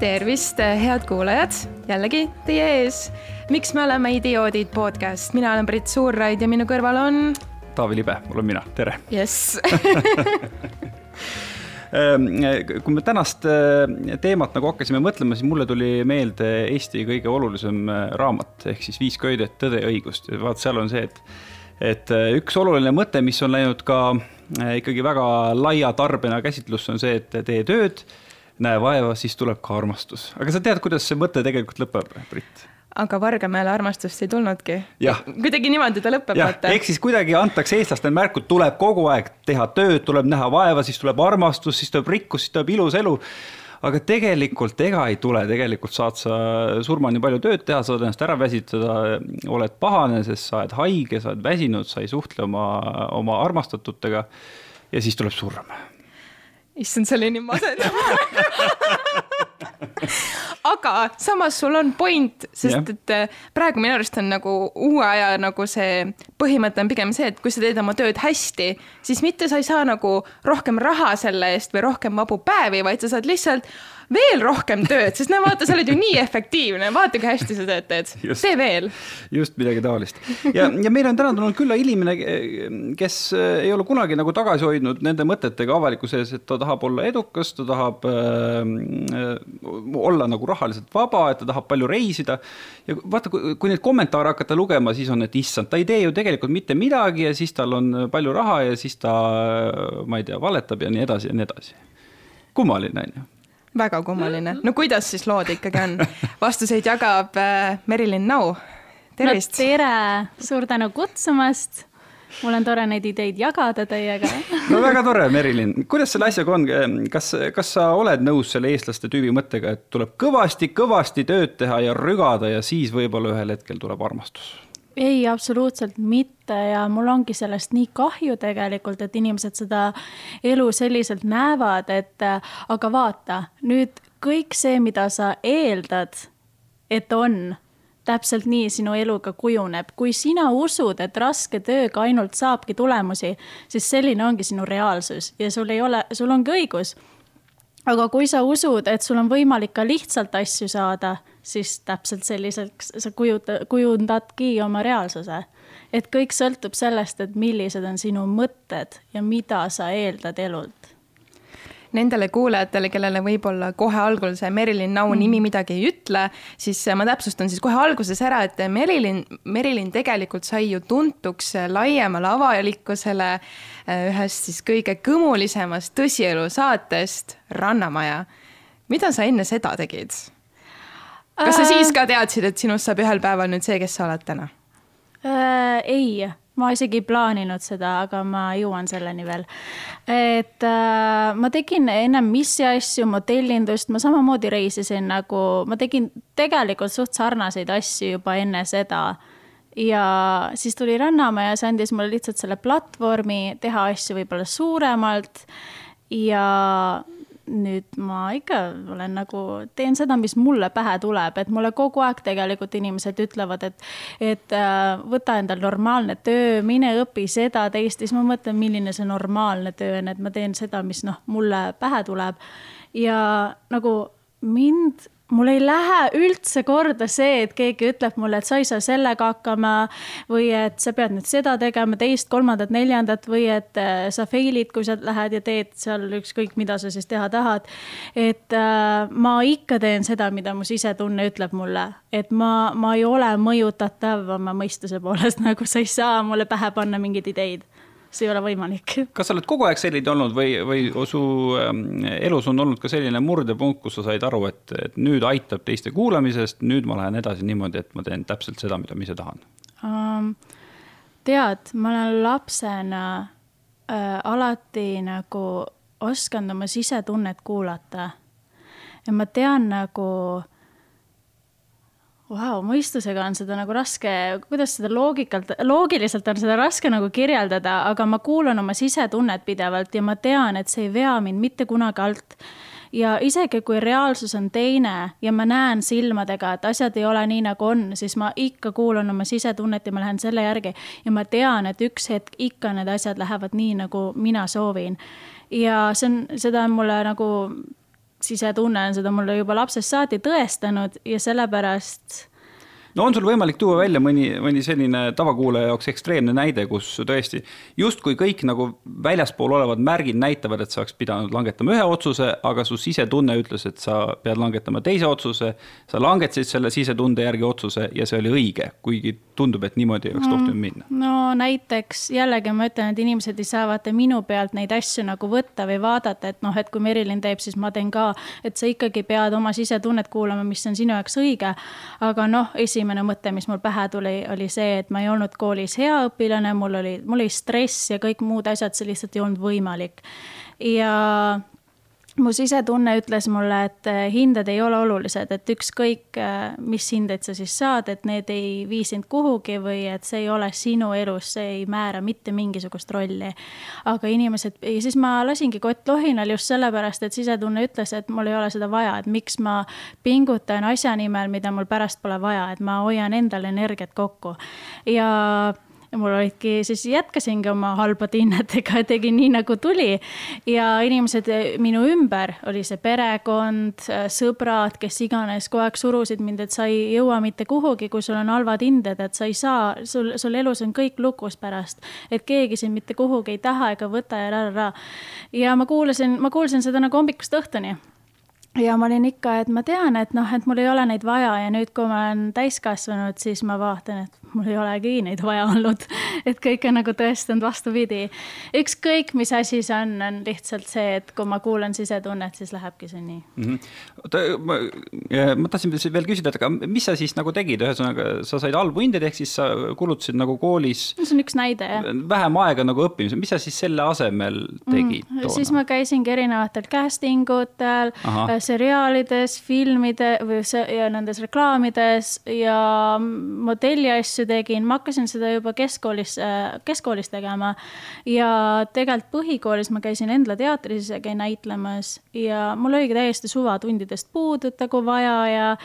tervist, head kuulajad, jällegi teie ees. miks me oleme idioodid podcast, mina olen Brit Suurraid ja minu kõrval on. Taavi Libe, olen mina, tere. jess ehm, kui me tänast eh, teemat nagu hakkasime mõtlema, siis mulle tuli meelde Eesti kõige olulisem eh, raamat ehk siis Viis köidet, tõde ja õigust ja vaat seal on see, et et eh, üks oluline mõte, mis on läinud ka ikkagi väga laia tarbena käsitlusse, on see, et tee tööd näe vaeva, siis tuleb ka armastus. aga sa tead, kuidas see mõte tegelikult lõpeb, Brit? aga Vargamäele armastust ei tulnudki. kuidagi niimoodi ta lõpeb, vaata. ehk siis kuidagi antakse eestlastele märku, tuleb kogu aeg teha tööd, tuleb näha vaeva, siis tuleb armastus, siis tuleb rikkus, siis tuleb ilus elu. aga tegelikult ega ei tule, tegelikult saad sa surmani palju tööd teha, saad ennast ära väsitada, oled pahane, sest sa oled haige, sa oled väsinud, sa ei suhtle oma, oma armastatutega. ja siis tuleb surm issand, see oli nii masendav aga samas sul on point, sest yeah. et äh, praegu minu arust on nagu uue aja nagu see põhimõte on pigem see, et kui sa teed oma tööd hästi, siis mitte sa ei saa nagu rohkem raha selle eest või rohkem vabu päevi, vaid sa saad lihtsalt veel rohkem tööd, sest no vaata, sa oled ju nii efektiivne, vaata kui hästi sa tööd teed, tee veel. just midagi taolist ja, ja meil on täna tulnud külla inimene, kes äh, ei ole kunagi nagu tagasi hoidnud nende mõtetega avalikkuse ees, et ta tahab olla edukas, ta tahab äh, olla nagu rahaliselt vaba, et ta tahab palju reisida. ja vaata, kui neid kommentaare hakata lugema, siis on, et issand, ta ei tee ju tegelikult mitte midagi ja siis tal on palju raha ja siis ta, ma ei tea, valetab ja nii edasi ja nii edasi. kummaline on ju väga kummaline, no kuidas siis lood ikkagi on? vastuseid jagab äh, Merilin Nau, tervist no,. tere, suur tänu kutsumast. mul on tore neid ideid jagada teiega no väga tore, Merilin, kuidas selle asjaga on, kas, kas sa oled nõus selle eestlaste tüübi mõttega, et tuleb kõvasti-kõvasti tööd teha ja rügada ja siis võib-olla ühel hetkel tuleb armastus? Ei, absoluutselt mitte. Ja mul ongi sellest nii kahju tegelikult, et inimesed seda elu selliselt näevad, et aga vaata, nüüd kõik see, mida sa eeldad, et on, täpselt nii sinu eluga kujuneb. kui sina usud, et raske tööga ainult saabki tulemusi, siis selline ongi sinu reaalsus. Ja sul ei ole, sul ongi õigus aga kui sa usud, et sul on võimalik ka lihtsalt asju saada, siis täpselt selliseks sa kujuta, kujundadki oma reaalsuse. et kõik sõltub sellest, et millised on sinu mõtted ja mida sa eeldad elult nendele kuulajatele, kellele võib-olla kohe algul see Merilin Nau nimi mm. midagi ei ütle, siis ma täpsustan siis kohe alguses ära, et Merilin, Merilin tegelikult sai ju tuntuks laiemale avalikkusele äh, ühest siis kõige kõmulisemast tõsielu saatest Rannamaja. mida sa enne seda tegid? kas sa siis ka teadsid, et sinust saab ühel päeval nüüd see, kes sa oled täna äh,? ei ma isegi ei plaaninud seda, aga ma jõuan selleni veel. et äh, ma tegin ennem missi asju, modellindust, ma samamoodi reisisin nagu, ma tegin tegelikult suht sarnaseid asju juba enne seda ja siis tuli Rannamäe ja see andis mulle lihtsalt selle platvormi teha asju võib-olla suuremalt ja nüüd ma ikka olen nagu, teen seda, mis mulle pähe tuleb, et mulle kogu aeg tegelikult inimesed ütlevad, et, et äh, võta endal normaalne töö, mine õpi seda, teist, siis ma mõtlen, milline see normaalne töö on, et ma teen seda, mis noh, mulle pähe tuleb. ja nagu mind mul ei lähe üldse korda see, et keegi ütleb mulle, et sa ei saa sellega hakkama või et sa pead nüüd seda tegema, teist, kolmandat, neljandat või et äh, sa fail'id, kui sa lähed ja teed seal ükskõik, mida sa siis teha tahad. et äh, ma ikka teen seda, mida mu sisetunne ütleb mulle, et ma, ma ei ole mõjutatav oma mõistuse poolest, nagu sa ei saa mulle pähe panna mingeid ideid see ei ole võimalik. kas sa oled kogu aeg selline olnud või, või su ähm, elus on olnud ka selline murdepunkt, kus sa said aru, et, et nüüd aitab teiste kuulamisest, nüüd ma lähen edasi niimoodi, et ma teen täpselt seda, mida ma ise tahan um,? tead, ma olen lapsena äh, alati nagu osanud oma sisetunnet kuulata. ja ma tean nagu Vau, mõistusega on seda nagu raske, kuidas seda loogikalt, loogiliselt on seda raske nagu kirjeldada, aga ma kuulan oma sisetunnet pidevalt ja ma tean, et see ei vea mind mitte kunagi alt. ja isegi kui reaalsus on teine ja ma näen silmadega, et asjad ei ole nii, nagu on, siis ma ikka kuulan oma sisetunnet ja ma lähen selle järgi. ja ma tean, et üks hetk ikka need asjad lähevad nii, nagu mina soovin. ja see on, seda on mulle nagu sisetunne on seda mulle juba lapsest saati tõestanud ja sellepärast no on sul võimalik tuua välja mõni, mõni selline tavakuulaja jaoks ekstreemne näide, kus tõesti justkui kõik nagu väljaspool olevad märgid näitavad, et sa oleks pidanud langetama ühe otsuse, aga su sisetunne ütles, et sa pead langetama teise otsuse. sa langetasid selle sisetunde järgi otsuse ja see oli õige, kuigi tundub, et niimoodi ei oleks mm. tohtinud minna. no näiteks jällegi ma ütlen, et inimesed ei saa vaata minu pealt neid asju nagu võtta või vaadata, et noh, et kui Merilin teeb, siis ma teen ka, et sa ikkagi pead oma sisetunnet kuulama, mis on sinu jaoks õige. aga noh, esi esimene mõte, mis mul pähe tuli, oli see, et ma ei olnud koolis hea õpilane, mul oli, mul oli stress ja kõik muud asjad, see lihtsalt ei olnud võimalik. ja mu sisetunne ütles mulle, et äh, hinded ei ole olulised, et ükskõik, äh, mis hindeid sa siis saad, et need ei vii sind kuhugi või et see ei ole sinu elus, see ei määra mitte mingisugust rolli. aga inimesed, ja siis ma lasingi kottlohinal just sellepärast, et sisetunne ütles, et mul ei ole seda vaja, et miks ma pingutan asja nimel, mida mul pärast pole vaja, et ma hoian endal energiat kokku ja ja mul olidki, siis jätkasingi oma halbade hinnetega, tegin nii nagu tuli. ja inimesed minu ümber, oli see perekond, sõbrad, kes iganes kogu aeg surusid mind, et sa ei jõua mitte kuhugi, kui sul on halvad hinded, et sa ei saa, sul, sul elus on kõik lukus pärast. et keegi sind mitte kuhugi ei taha ega võta ja ra-ra-ra. ja ma kuulasin, ma kuulsin seda nagu hommikust õhtuni ja ma olin ikka, et ma tean, et noh, et mul ei ole neid vaja ja nüüd, kui ma olen täiskasvanud, siis ma vaatan, et mul ei olegi neid vaja olnud. et kõik on nagu tõestanud vastupidi. ükskõik, mis asi see on, on lihtsalt see, et kui ma kuulan sisetunnet, siis lähebki see nii mm. -hmm. oota, ma, ma tahtsin veel küsida, et aga mis sa siis nagu tegid, ühesõnaga sa said halbu hindeid, ehk siis sa kulutasid nagu koolis. see on üks näide, jah. vähem aega nagu õppimisel, mis sa siis selle asemel tegid mm, toona? siis ma käisingi erinevatel casting utel, seriaalides, filmide või see, ja nendes reklaamides ja modelli asju tegin, ma hakkasin seda juba keskkoolis, äh, keskkoolis tegema. ja tegelikult põhikoolis ma käisin Endla teatris isegi näitlemas. Ja mul oligi täiesti suva tundidest puududa, kui vaja ja,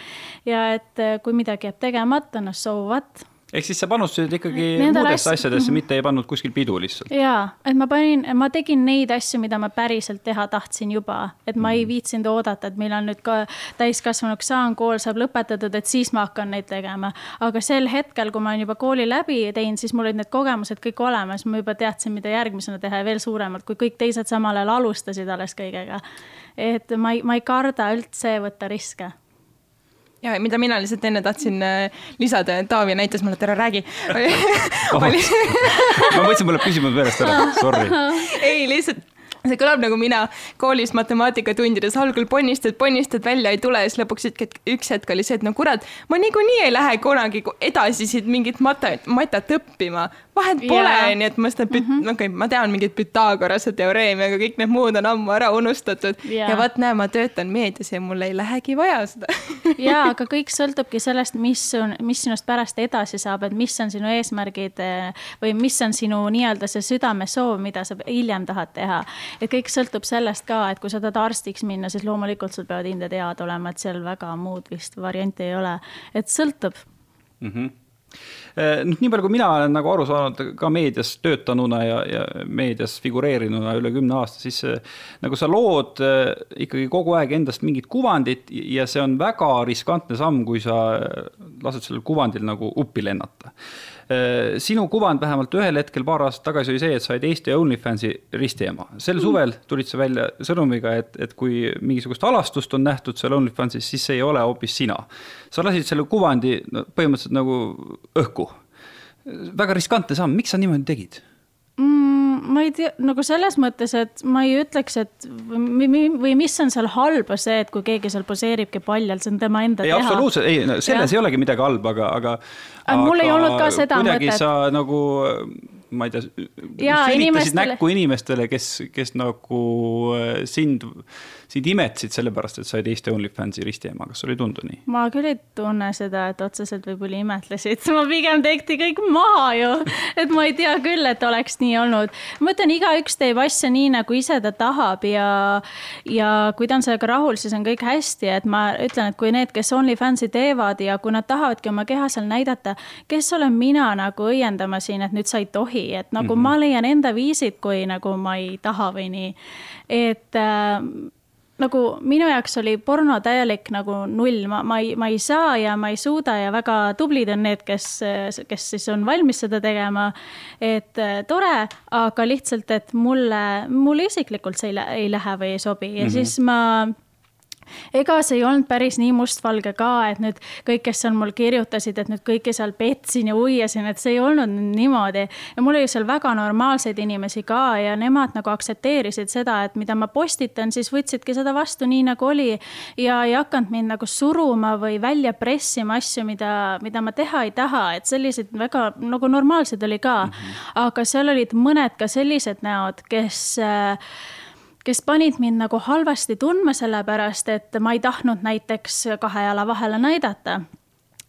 ja et äh, kui midagi jääb tegemata, no so what ehk siis sa panustasid ikkagi Nendel muudesse asj... asjadesse, mitte ei pannud kuskil pidu lihtsalt? jaa, et ma panin, ma tegin neid asju, mida ma päriselt teha tahtsin juba, et ma ei viitsinud oodata, et millal nüüd ka täiskasvanuks saan, kool saab lõpetatud, et siis ma hakkan neid tegema. aga sel hetkel, kui ma olen juba kooli läbi teinud, siis mul olid need kogemused kõik olemas, ma juba teadsin, mida järgmisena teha ja veel suuremalt, kui kõik teised samal ajal alustasid alles kõigega. et ma ei, ma ei karda üldse võtta riske ja mida mina lihtsalt enne tahtsin äh, lisada, Taavi näitas mulle, et ära räägi ma mõtlesin, mul läheb küsimus meelest ära, sorry. ei, lihtsalt see kõlab nagu mina koolis matemaatikatundides algul ponnistad, ponnistad, välja ei tule, siis lõpuks üks hetk oli see, et no kurat, ma niikuinii ei lähe kunagi edasi siit mingit matat, matat õppima. Vahet pole, nii et ma seda, mm -hmm. okei okay,, ma tean mingit Pythagorase teoreemi, aga kõik need muud on ammu ära unustatud. ja vot näe, ma töötan meedias ja mul ei lähegi vaja seda ja, aga kõik sõltubki sellest, mis on, mis sinust pärast edasi saab, et mis on sinu eesmärgid eh, või mis on sinu nii-öelda see südamesoov, mida sa hiljem tahad teha et kõik sõltub sellest ka, et kui sa tahad arstiks minna, siis loomulikult sul peavad hinded head olema, et seal väga muud vist varianti ei ole, et sõltub mm. -hmm noh, nii palju, kui mina olen nagu aru saanud ka meedias töötanuna ja, ja meedias figureerinuna üle kümne aasta, siis nagu sa lood äh, ikkagi kogu aeg endast mingit kuvandit ja see on väga riskantne samm, kui sa lased sellel kuvandil nagu uppi lennata sinu kuvand vähemalt ühel hetkel paar aastat tagasi oli see, et sa olid Eesti OnlyFansi ristiema. sel suvel tulid sa välja sõnumiga, et, et kui mingisugust alastust on nähtud seal OnlyFansis, siis see ei ole hoopis sina. sa lasid selle kuvandi no, põhimõtteliselt nagu õhku. väga riskantne samm, miks sa niimoodi tegid mm.? Ma ei tea, nagu selles mõttes, et ma ei ütleks, et või, või mis on seal halba see, et kui keegi seal poseeribki paljalt, see on tema enda ei, teha. absoluutselt, ei no, selles ja. ei olegi midagi halba, aga, aga. mul ei olnud ka seda kuidagi mõtet. sa nagu ma ei tea, sülitasid inimestele... näkku inimestele, kes, kes nagu äh, sind, imetsid sellepärast, et sa olid Eesti OnlyFansi ristiema, kas sulle ei tundu nii? ma küll ei tunne seda, et otseselt võib-olla imetlesid, ma pigem tehti kõik maha ju. et ma ei tea küll, et oleks nii olnud. ma ütlen, igaüks teeb asja nii, nagu ise ta tahab ja, ja kui ta on sellega rahul, siis on kõik hästi, et ma ütlen, et kui need, kes OnlyFansi teevad ja kui nad tahavadki oma keha seal näidata, kes olen mina nagu õiendama siin, et nüüd sa ei tohi tohi, et nagu mm -hmm. ma leian enda viisid, kui nagu ma ei taha või nii. et äh, nagu minu jaoks oli porno täielik nagu null, ma, ma ei, ma ei saa ja ma ei suuda ja väga tublid on need, kes, kes siis on valmis seda tegema. et äh, tore, aga lihtsalt, et mulle, mulle isiklikult see ei, ei lähe või ei sobi ja mm -hmm. siis ma ega see ei olnud päris nii mustvalge ka, et nüüd kõik, kes seal mul kirjutasid, et nüüd kõike seal petsin ja uiasin, et see ei olnud niimoodi. ja mul oli seal väga normaalseid inimesi ka ja nemad nagu aktsepteerisid seda, et mida ma postitan, siis võtsidki seda vastu nii nagu oli. ja ei hakanud mind nagu suruma või välja pressima asju, mida, mida ma teha ei taha, et selliseid väga nagu normaalsed oli ka. -hmm. aga seal olid mõned ka sellised näod, kes äh, kes panid mind nagu halvasti tundma, sellepärast et ma ei tahtnud näiteks kahe jala vahele näidata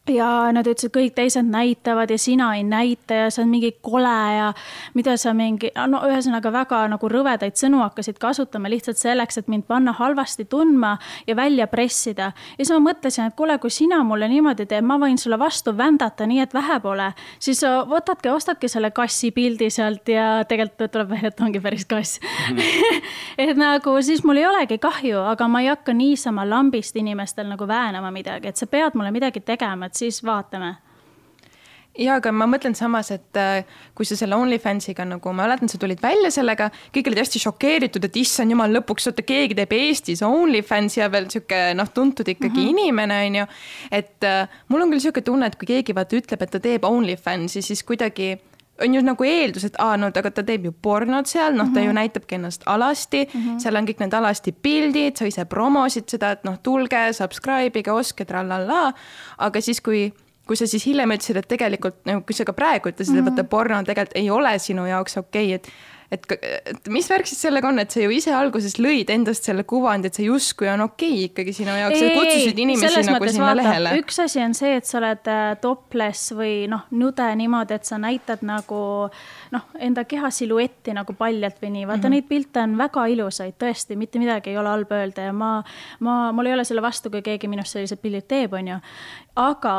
ja nad ütlesid, kõik teised näitavad ja sina ei näita ja sa oled mingi kole ja mida sa mingi, no ühesõnaga väga nagu rõvedaid sõnu hakkasid kasutama lihtsalt selleks, et mind panna halvasti tundma ja välja pressida. ja siis ma mõtlesin, et kuule, kui sina mulle niimoodi teed, ma võin sulle vastu vändata, nii et vähe pole. siis võtadki, ostadki selle kassi pildi sealt ja tegelikult tuleb välja, et ongi päris kass mm. -hmm. et nagu siis mul ei olegi kahju, aga ma ei hakka niisama lambist inimestel nagu väänama midagi, et sa pead mulle midagi tegema, et siis vaatame ja aga ma mõtlen samas, et äh, kui sa selle OnlyFansiga nagu, ma mäletan, sa tulid välja sellega, kõik olid hästi šokeeritud, et issand jumal, lõpuks oota, keegi teeb Eestis OnlyFansi ja veel sihuke noh, tuntud ikkagi mm -hmm. inimene on ju. et äh, mul on küll sihuke tunne, et kui keegi vaata ütleb, et ta teeb OnlyFansi, siis kuidagi on ju nagu eeldus, et aa, no aga ta teeb ju pornot seal, noh, ta mm -hmm. ju mhm. näitabki ennast alasti mm, -hmm. seal on kõik need alasti pildid, sa ise promosid seda, et noh, tulge, subscribe ige, ostke, trallallaa. aga siis, kui, kui sa siis hiljem ütlesid, et tegelikult nagu, kui sa ka praegu ütlesid mm, -hmm. et vaata, porno tegelikult ei ole sinu jaoks okei okay,, et et, et mis värk siis sellega on, et sa ju ise alguses lõid endast selle kuvandi, et see justkui on okei okay ikkagi sinu jaoks, sa kutsusid inimesi nagu sinna vaata, lehele. üks asi on see, et sa oled äh, topless või noh, nude niimoodi, et sa näitad nagu noh, enda keha siluetti nagu paljalt või nii, vaata mm -hmm. neid pilte on väga ilusaid, tõesti, mitte midagi ei ole halba öelda ja ma, ma, mul ei ole selle vastu, kui keegi minust sellised pildid teeb, on ju. aga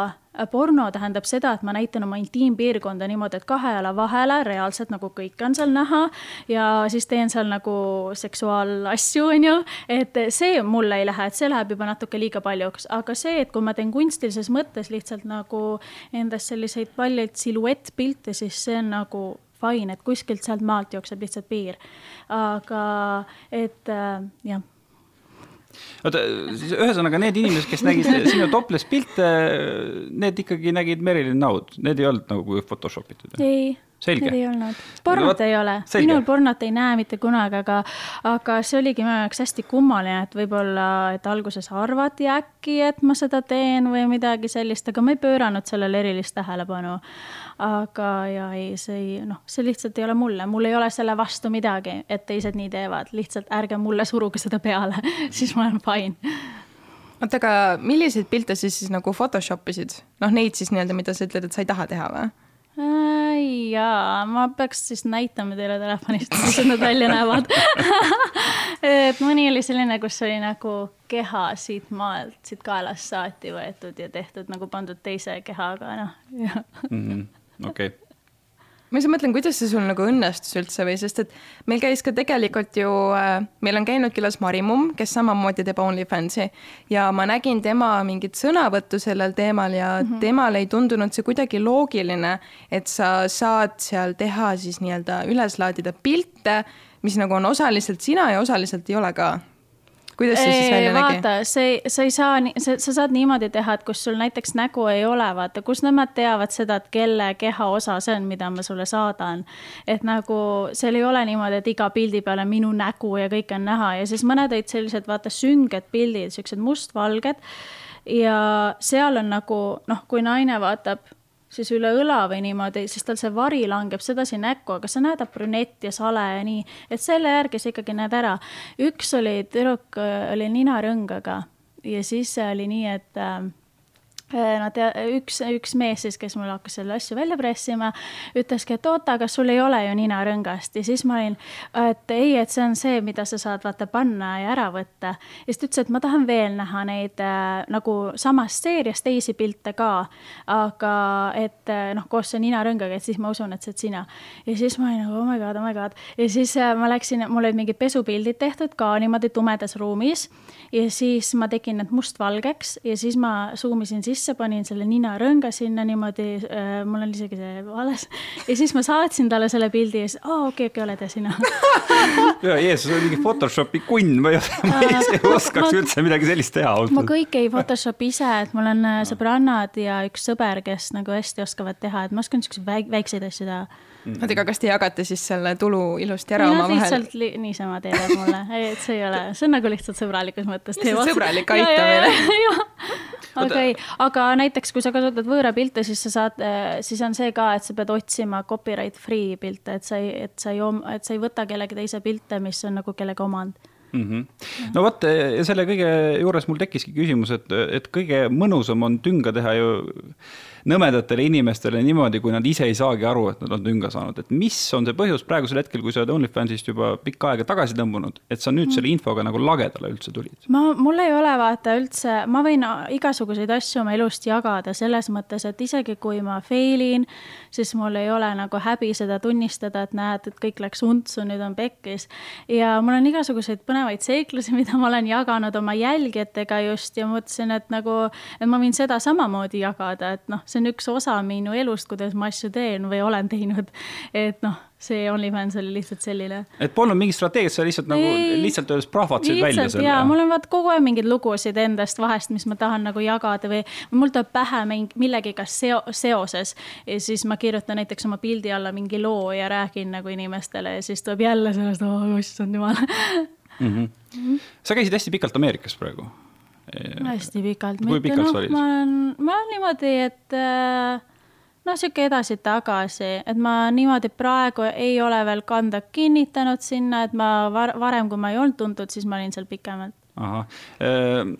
porno tähendab seda, et ma näitan oma intiimpiirkonda niimoodi, et kahe jala vahele reaalselt nagu kõike on seal näha ja siis teen seal nagu seksuaalasju, on ju. et see mulle ei lähe, et see läheb juba natuke liiga paljuks, aga see, et kui ma teen kunstilises mõttes lihtsalt nagu endast selliseid paljaid siluettpilte, siis see on nagu fine, et kuskilt sealt maalt jookseb lihtsalt piir. aga et äh, jah oota, ühesõnaga need inimesed, kes nägid sinu topless pilte, need ikkagi nägid Merilin Naud, need ei olnud nagu Photoshop itud? ei selge. ei olnud, pornot ei ole, minul pornot ei näe mitte kunagi, aga, aga see oligi minu jaoks hästi kummaline, et võib-olla, et alguses arvati äkki, et ma seda teen või midagi sellist, aga ma ei pööranud sellele erilist tähelepanu. Aga ja ei, see ei, noh, see lihtsalt ei ole mulle, mul ei ole selle vastu midagi, et teised nii teevad, lihtsalt ärge mulle suruge seda peale. Siis ma olen fine. Oota, aga milliseid pilte siis, siis nagu Photoshop isid? noh, neid siis nii-öelda, mida sa ütled, et sa ei taha teha või? jaa, ma peaks siis näitama teile telefonist, kuidas nad välja näevad. Et mõni oli selline, kus oli nagu keha siit maalt, siit kaelast saati võetud ja tehtud nagu pandud teise kehaga, noh, jah. Mhm, okei. Ma ise mõtlen, kuidas see sul nagu õnnestus üldse või, sest et meil käis ka tegelikult ju äh,, meil on käinud külas Marimumm, kes samamoodi teeb OnlyFansi. Ja ma nägin tema mingit sõnavõttu sellel teemal ja mm -hmm. temale ei tundunud see kuidagi loogiline, et sa saad seal teha siis nii-öelda üles laadida pilte, mis nagu on osaliselt sina ja osaliselt ei ole ka kuidas see siis välja nägi? vaata, see, sa ei saa, sa, sa saad niimoodi teha, et kus sul näiteks nägu ei ole, vaata, kus nemad teavad seda, et kelle kehaosa see on, mida ma sulle saadan. et nagu seal ei ole niimoodi, et iga pildi peal on minu nägu ja kõik on näha ja siis mõned olid sellised, vaata, sünged pildid, siuksed mustvalged. ja seal on nagu noh, kui naine vaatab siis üle õla või niimoodi, siis tal see vari langeb sedasi näkku, aga sa näed brünett ja sale ja nii, et selle järgi sa ikkagi näed ära. üks oli tüdruk, oli ninarõngaga ja siis oli nii, et äh, Äh, Nad, üks, üks mees siis, kes mul hakkas selle asju välja pressima, ütleski, et oota, aga sul ei ole ju ninarõngast ja siis ma olin, et ei, et see on see, mida sa saad vaata panna ja ära võtta. ja siis ta ütles, et ma tahan veel näha neid äh, nagu samast seeriast teisi pilte ka, aga et äh, noh, koos see ninarõngaga, et siis ma usun, et see oled sina. ja siis ma olin nagu oh my god, oh my god ja siis äh, ma läksin, mul olid mingid pesupildid tehtud ka niimoodi tumedas ruumis ja siis ma tegin need mustvalgeks ja siis ma suumisin sisse sisse, panin selle ninarõnga sinna niimoodi äh,, mul on isegi see alles. ja siis ma saatsin talle selle pildi ja siis, aa okei okay,, okei okay,, oled ja sina ja Jeesus, see on mingi Photoshopi kunn, ma ei, ma ei, oskaks ma, üldse midagi sellist teha. ma kõike ei Photoshopi ise, et mul on äh, sõbrannad ja üks sõber, kes nagu hästi oskavad teha, et ma oskan siukseid väik väikseid asju teha oota, aga kas te jagate siis selle tulu ilusti ära omavahel? lihtsalt li niisama teevad mulle, et see ei ole, see on nagu lihtsalt sõbralikus mõttes. sõbralik aitamine. Aga ei, aga näiteks kui sa kasutad võõra pilte, siis sa saad, äh, siis on see ka, et sa pead otsima copyright free pilte, et sa ei, et sa ei, et sa ei võta kellegi teise pilte, mis on nagu kellegi omand mm. -hmm. no vot, ja selle kõige juures mul tekkiski küsimus, et, et kõige mõnusam on tünga teha ju nõmedatele inimestele niimoodi, kui nad ise ei saagi aru, et nad on tünga saanud, et mis on see põhjus praegusel hetkel, kui sa oled OnlyFansist juba pikka aega tagasi tõmbunud, et sa nüüd mm. selle infoga nagu lagedale üldse tulid? ma, mul ei ole vaata üldse, ma võin igasuguseid asju oma elust jagada selles mõttes, et isegi kui ma fail in, siis mul ei ole nagu häbi seda tunnistada, et näed, et kõik läks untsu, nüüd on pekkis. ja mul on igasuguseid põnevaid seiklusi, mida ma olen jaganud oma jälgijatega just ja mõtlesin, et nagu, et ma võin seda samamoodi jagada, et noh, see see on üks osa minu elust, kuidas ma asju teen või olen teinud. et noh, see OnlyFans oli lihtsalt selline. et polnud mingit strateegiat, sa lihtsalt nagu ei, lihtsalt öeldes prahvatasid välja selle? jaa, mul on vaat kogu aeg mingeid lugusid endast vahest, mis ma tahan nagu jagada või mul tuleb pähe mingi millegiga seo-, seoses. ja siis ma kirjutan näiteks oma pildi alla mingi loo ja räägin nagu inimestele ja siis tuleb jälle sellest, oh issand jumal mm. -hmm. sa käisid hästi pikalt Ameerikas praegu hästi pikalt. kui pikalt sa olid? ma olen, ma olen niimoodi, et äh, noh, sihuke edasi-tagasi, et ma niimoodi praegu ei ole veel kanda kinnitanud sinna, et ma var varem, kui ma ei olnud tuntud, siis ma olin seal pikemalt. ahah, ehm,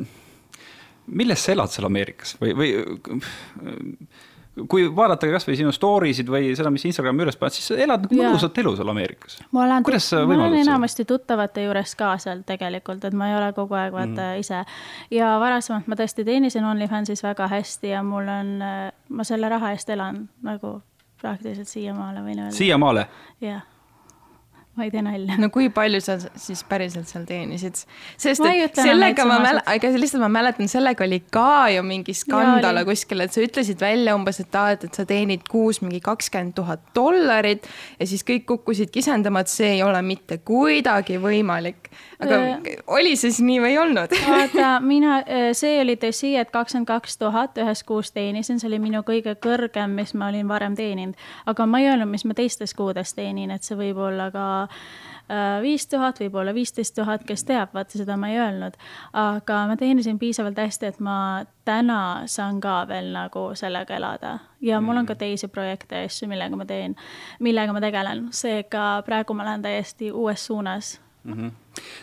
millest sa elad seal Ameerikas või, või kui vaadata kasvõi sinu story sid või seda, mis Instagrami üles paned, siis sa elad nagu mõnusat elu seal Ameerikas. võimaldad seda? ma olen enamasti tuttavate juures ka seal tegelikult, et ma ei ole kogu aeg vaata mm. ise. ja varasemalt ma tõesti teenisin OnlyFansis väga hästi ja mul on, ma selle raha eest elan nagu praktiliselt siiamaale võin öelda. siiamaale? jah ma ei tee nalja. no kui palju sa siis päriselt seal teenisid? sest et sellega ma mäletan, aga lihtsalt ma mäletan, sellega oli ka ju mingi skandal kuskil, et sa ütlesid välja umbes, et aa, et, et sa teenid kuus mingi kakskümmend tuhat dollarit ja siis kõik kukkusid kisendama, et see ei ole mitte kuidagi võimalik. aga äh, oli siis nii või ei olnud? vaata, mina, äh, see oli tõsi, et kakskümmend kaks tuhat ühes kuus teenisin, see oli minu kõige kõrgem, mis ma olin varem teeninud. aga ma ei öelnud, mis ma teistes kuudes teenin, et see võib olla ka viis tuhat, võib-olla viisteist tuhat, kes teab, vaata seda ma ei öelnud. aga ma teenisin piisavalt hästi, et ma täna saan ka veel nagu sellega elada ja mul on ka mm. teisi projekte ja asju, millega ma teen, millega ma tegelen, seega praegu ma lähen täiesti uues suunas mm. -hmm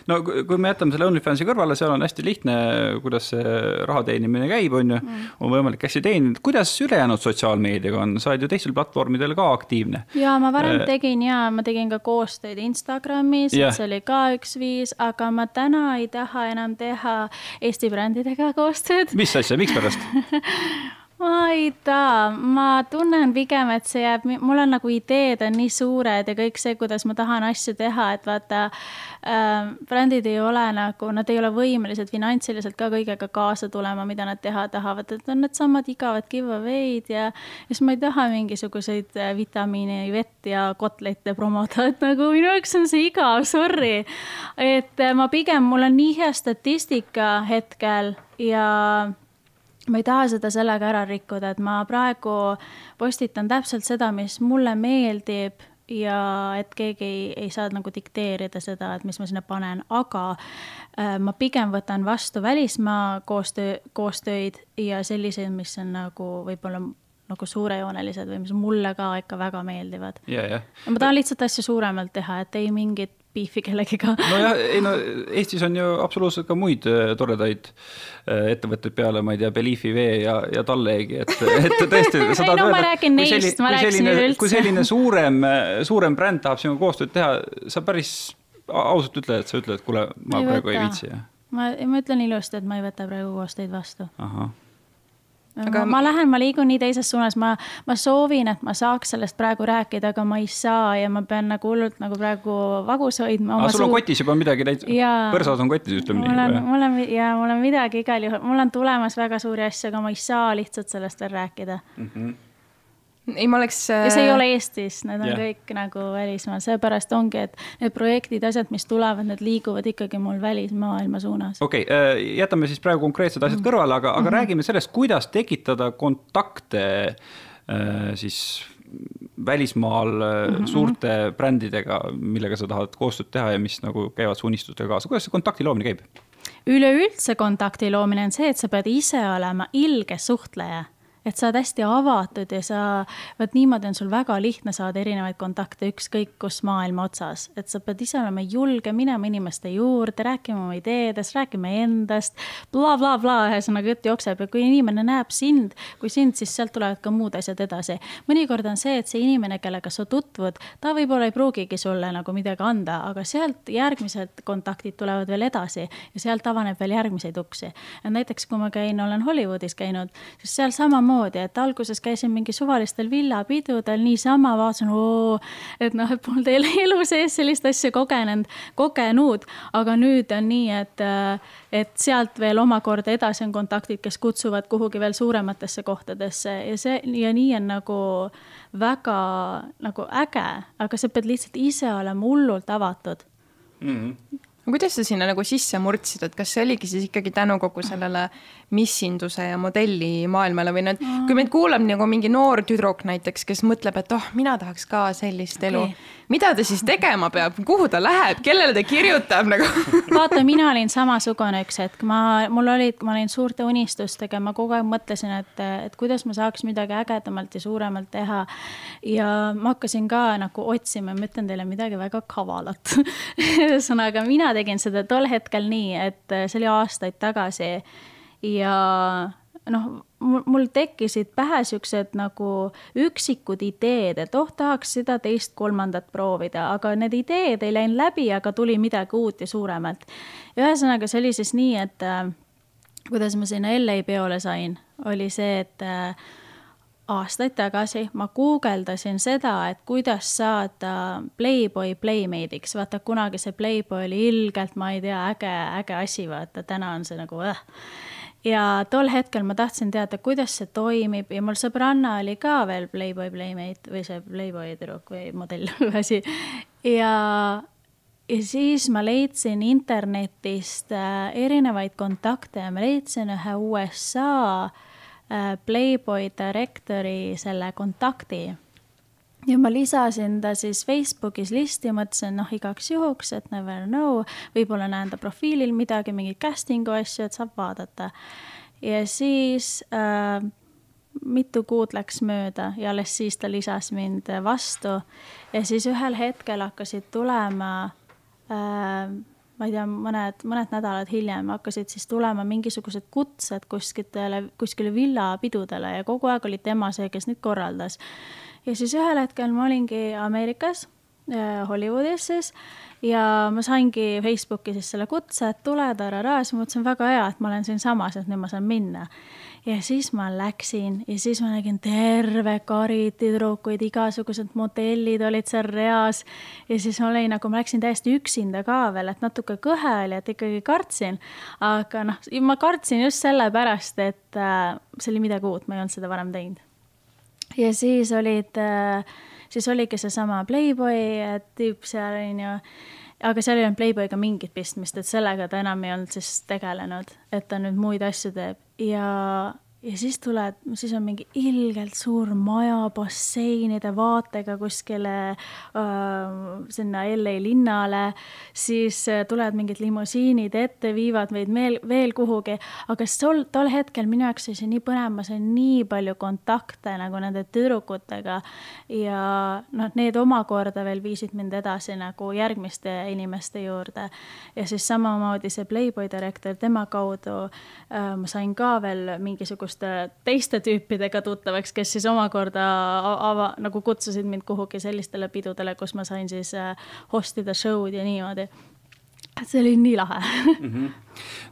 no kui me jätame selle OnlyFansi kõrvale, seal on hästi lihtne, kuidas see raha teenimine käib, on ju mm., on võimalik hästi teenida. kuidas ülejäänud sotsiaalmeediaga on, sa oled ju teistel platvormidel ka aktiivne? ja ma varem äh, tegin ja ma tegin ka koostööd Instagramis yeah., see oli ka üks viis, aga ma täna ei taha enam teha Eesti brändidega koostööd. mis asja, mikspärast ma ei tea, ma tunnen pigem, et see jääb, mul on nagu ideed on nii suured ja kõik see, kuidas ma tahan asju teha, et vaata äh,. brändid ei ole nagu, nad ei ole võimelised finantsiliselt ka kõigega kaasa tulema, mida nad teha tahavad, et on needsamad igavad giveaway'd ja. siis ma ei taha mingisuguseid äh, vitamiini, vett ja kotlette promoda, et nagu minu jaoks on see igav, sorry. et äh, ma pigem, mul on nii hea statistika hetkel ja ma ei taha seda sellega ära rikkuda, et ma praegu postitan täpselt seda, mis mulle meeldib ja et keegi ei, ei saa nagu dikteerida seda, et mis ma sinna panen, aga äh, ma pigem võtan vastu välismaa koostöö, koostöid ja selliseid, mis on nagu võib-olla nagu suurejoonelised või mis mulle ka ikka väga meeldivad. ja, jah. ma tahan lihtsalt asju suuremalt teha, et ei mingit beefi kellegiga. nojah, ei no Eestis on ju absoluutselt ka muid äh, toredaid äh, ettevõtteid peale, ma ei tea, Beliefi vee ja, ja Tallegi, et, et tõesti. ei no ma räägin neist, ma rääkisin üleüldse. kui selline suurem, suurem bränd tahab sinuga koostööd teha, sa päris ausalt ütle, et sa ütled, et kuule, ma ei praegu võta. ei viitsi, ma, ma ütlen ilusti, et ma ei võta praegu koostöid vastu. ahah aga ma lähen, ma liigun nii teises suunas, ma, ma soovin, et ma saaks sellest praegu rääkida, aga ma ei saa ja ma pean nagu hullult nagu praegu vagus hoidma. aga sul on kotis juba midagi täitsa, põrsas on kotis, ütleme nii. mul on ja mul on midagi igal juhul, mul on tulemas väga suuri asju, aga ma ei saa lihtsalt sellest veel rääkida mm. -hmm ei, ma oleks. ja see ei äh, ole Eestis, need on yeah. kõik nagu välismaal, seepärast ongi, et need projektid, asjad, mis tulevad, need liiguvad ikkagi mul välismaailma suunas. okei okay,, äh, jätame siis praegu konkreetsed asjad mm. kõrvale, aga, aga mm -hmm. räägime sellest, kuidas tekitada kontakte äh, siis välismaal mm -hmm. suurte brändidega, millega sa tahad koostööd teha ja mis nagu käivad su unistustega kaasa, kuidas see kontakti loomine käib? üleüldse kontakti loomine on see, et sa pead ise olema ilge suhtleja et sa oled hästi avatud ja sa, vot niimoodi on sul väga lihtne saada erinevaid kontakte ükskõik kus maailma otsas. et sa pead ise olema julge minema inimeste juurde, rääkima oma ideedest, rääkima endast bla, bla, blablabla, ühesõnaga jutt jookseb ja kui inimene näeb sind kui sind, siis sealt tulevad ka muud asjad edasi. mõnikord on see, et see inimene, kellega sa tutvud, ta võib-olla ei pruugigi sulle nagu midagi anda, aga sealt järgmised kontaktid tulevad veel edasi ja sealt avaneb veel järgmiseid uksi. näiteks kui ma käin, olen Hollywoodis käinud, siis seal samamoodi samamoodi, et alguses käisin mingi suvalistel villapidudel niisama, vaatasin, et noh, et polnud elu sees sellist asja kogenenud, kogenud, aga nüüd on nii, et, et sealt veel omakorda edasi on kontaktid, kes kutsuvad kuhugi veel suurematesse kohtadesse. Ja see ja nii on nagu väga nagu äge, aga sa pead lihtsalt ise olema hullult avatud. Mm. -hmm no kuidas sa sinna nagu sisse murdsid, et kas see oligi siis ikkagi tänu kogu sellele missinduse ja modelli maailmale või nüüd, kui meid kuulab nagu mingi noor tüdruk näiteks, kes mõtleb, et oh, mina tahaks ka sellist elu. Okay., mida ta siis tegema peab, kuhu ta läheb, kellele ta kirjutab? Nagu vaata, mina olin samasugune üks hetk, ma, mul olid, ma olin suurte unistustega, ma kogu aeg mõtlesin, et, et kuidas ma saaks midagi ägedamalt ja suuremalt teha. ja ma hakkasin ka nagu otsima, ma ütlen teile midagi väga kavalat. Ühesõnaga, mina tegin seda tol hetkel nii, et see oli aastaid tagasi ja noh, mul tekkisid pähe siuksed nagu üksikud ideed, et oh, tahaks seda teist-kolmandat proovida, aga need ideed ei läinud läbi, aga tuli midagi uut ja suuremat. ühesõnaga, see oli siis nii, et äh, kuidas ma sinna LA peole sain, oli see, et äh, aastaid tagasi ma guugeldasin seda, et kuidas saada Playboy Playmate'iks, vaata kunagi see Playboy oli ilgelt, ma ei tea, äge, äge asi, vaata täna on see nagu äh ja tol hetkel ma tahtsin teada, kuidas see toimib ja mul sõbranna oli ka veel Playboy Playmate või see Playboy tüdruk või modell või asi. ja, ja siis ma leidsin internetist äh, erinevaid kontakte ja ma leidsin ühe USA äh, Playboy direktori selle kontakti ja ma lisasin ta siis Facebookis listi, mõtlesin noh, igaks juhuks, et never know, võib-olla näen ta profiilil midagi, mingeid casting'u asju, et saab vaadata. ja siis äh, mitu kuud läks mööda ja alles siis ta lisas mind vastu ja siis ühel hetkel hakkasid tulema äh, ma ei tea, mõned, mõned nädalad hiljem hakkasid siis tulema mingisugused kutsed kuskitele, kuskile villapidudele ja kogu aeg oli tema see, kes neid korraldas. Ja siis ühel hetkel ma olingi Ameerikas, Hollywoodis siis ja ma saingi Facebooki siis selle kutse, et tule, tarara, siis ma mõtlesin, väga hea, et ma olen siinsamas, et nüüd ma saan minna. ja siis ma läksin ja siis ma nägin terve kari tüdrukuid, igasugused modellid olid seal reas. ja siis ma olin nagu, ma läksin täiesti üksinda ka veel, et natuke kõhe oli, et ikkagi kartsin. aga noh, ma kartsin just sellepärast, et äh, see oli midagi uut, ma ei olnud seda varem teinud ja siis olid, äh, siis oligi seesama Playboy tüüp seal onju. Aga seal ei olnud Playboyga mingit pistmist, et sellega ta enam ei olnud siis tegelenud, et ta nüüd muid asju teeb. Ja, ja siis tuled, siis on mingi ilgelt suur maja basseinide vaatega kuskile äh, sinna LA linnale, siis tulevad mingid limusiinid ette, viivad meid veel, veel kuhugi, aga tol, tol hetkel minu jaoks oli see nii põnev, ma sain nii palju kontakte nagu nende tüdrukutega. Ja noh, need omakorda veel viisid mind edasi nagu järgmiste inimeste juurde. ja siis samamoodi see Playboy direktor, tema kaudu äh, ma sain ka veel mingisugust mingisuguste teiste tüüpidega tuttavaks, kes siis omakorda ava-, nagu kutsusid mind kuhugi sellistele pidudele, kus ma sain siis äh, host ida show'd ja niimoodi see oli nii lahe mm. -hmm.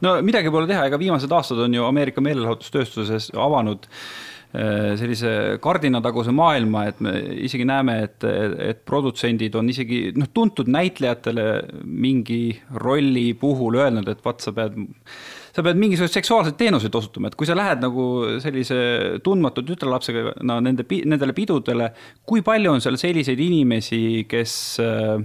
no midagi pole teha, ega viimased aastad on ju Ameerika meelelahutustööstuses avanud äh, sellise kardinataguse maailma, et me isegi näeme, et, et produtsendid on isegi noh, tuntud näitlejatele mingi rolli puhul öelnud, et vaat sa pead sa pead mingisuguseid seksuaalseid teenuseid osutama, et kui sa lähed nagu sellise tundmatu tütarlapsega no, nende, nendele pidudele, kui palju on seal selliseid inimesi, kes äh,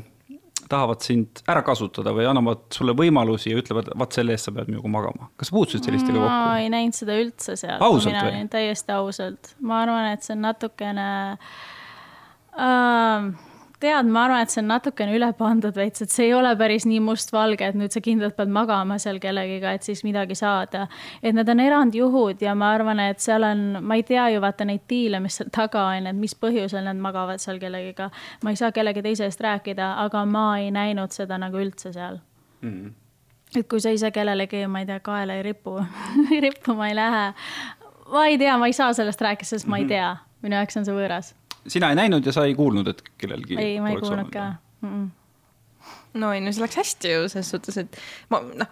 tahavad sind ära kasutada või annavad sulle võimalusi ja ütlevad, vaat selle eest sa pead minuga magama. kas sa puutusid sellistega kokku? ma ei näinud seda üldse seal. ausalt või? täiesti ausalt, ma arvan, et see on natukene äh, tead, ma arvan, et see on natukene üle pandud veits, et see ei ole päris nii mustvalge, et nüüd sa kindlalt pead magama seal kellegiga, et siis midagi saada. et need on erandjuhud ja ma arvan, et seal on, ma ei tea ju vaata neid diile, mis seal taga on, et mis põhjusel nad magavad seal kellegiga. ma ei saa kellegi teise eest rääkida, aga ma ei näinud seda nagu üldse seal mm. -hmm et kui sa ise kellelegi, ma ei tea, kaela ei ripu rippuma ei lähe. ma ei tea, ma ei saa sellest rääkida, sest mm -hmm. ma ei mhm. tea, minu jaoks on see võõras sina ei näinud ja sa ei kuulnud, et kellelgi. ei, ma ei kuulnud ka mm. -mm no ei, no see läks hästi ju selles suhtes, et ma noh,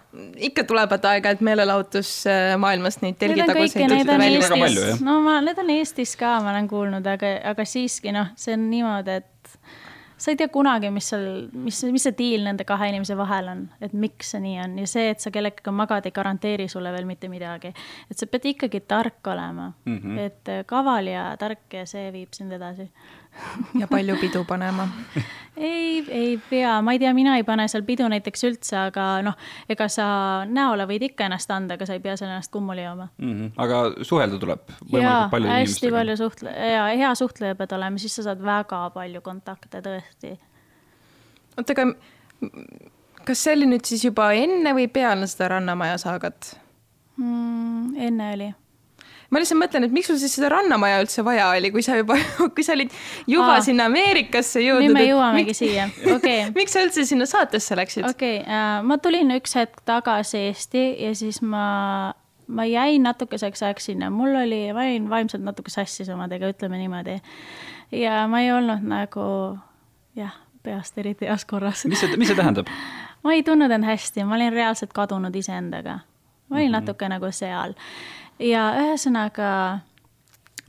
ikka tulevad aeg-ajalt meelelahutusmaailmast neid telgitaguseid. No ma, need on Eestis ka, ma olen kuulnud, aga, aga siiski noh, see on niimoodi, et sa ei tea kunagi, mis seal, mis, mis see diil nende kahe inimese vahel on, et miks see nii on ja see, et sa kellegagi magad, ei garanteeri sulle veel mitte midagi. et sa pead ikkagi tark olema mm, -hmm. et kaval ja tark ja see viib sind edasi ja palju pidu panema ei, ei pea, ma ei tea, mina ei pane seal pidu näiteks üldse, aga noh, ega sa näole võid ikka ennast anda, aga sa ei pea seal ennast kummuli jooma mm. -hmm. aga suhelda tuleb võimalikult palju inimestega. hästi palju suhtle- ja hea suhtleja pead olema, siis sa saad väga palju kontakte tõesti. oota, aga kas see oli nüüd siis juba enne või peale seda Rannamaja saagat mm,? enne oli ma lihtsalt mõtlen, et miks sul siis seda rannamaja üldse vaja oli, kui sa juba, kui sa olid juba Aa, sinna Ameerikasse jõudnud. nüüd me jõuamegi miks, siia, okei okay. miks sa üldse sinna saatesse läksid? okei okay, äh,, ma tulin üks hetk tagasi Eesti ja siis ma, ma jäin natukeseks ajaks sinna, mul oli, ma olin vaimselt natuke sassis omadega, ütleme niimoodi. ja ma ei olnud nagu jah, peast eriti heas korras. mis see, mis see tähendab? ma ei tundnud end hästi, ma olin reaalselt kadunud iseendaga. Ma olin mm -hmm. natuke nagu seal. Ja ühesõnaga,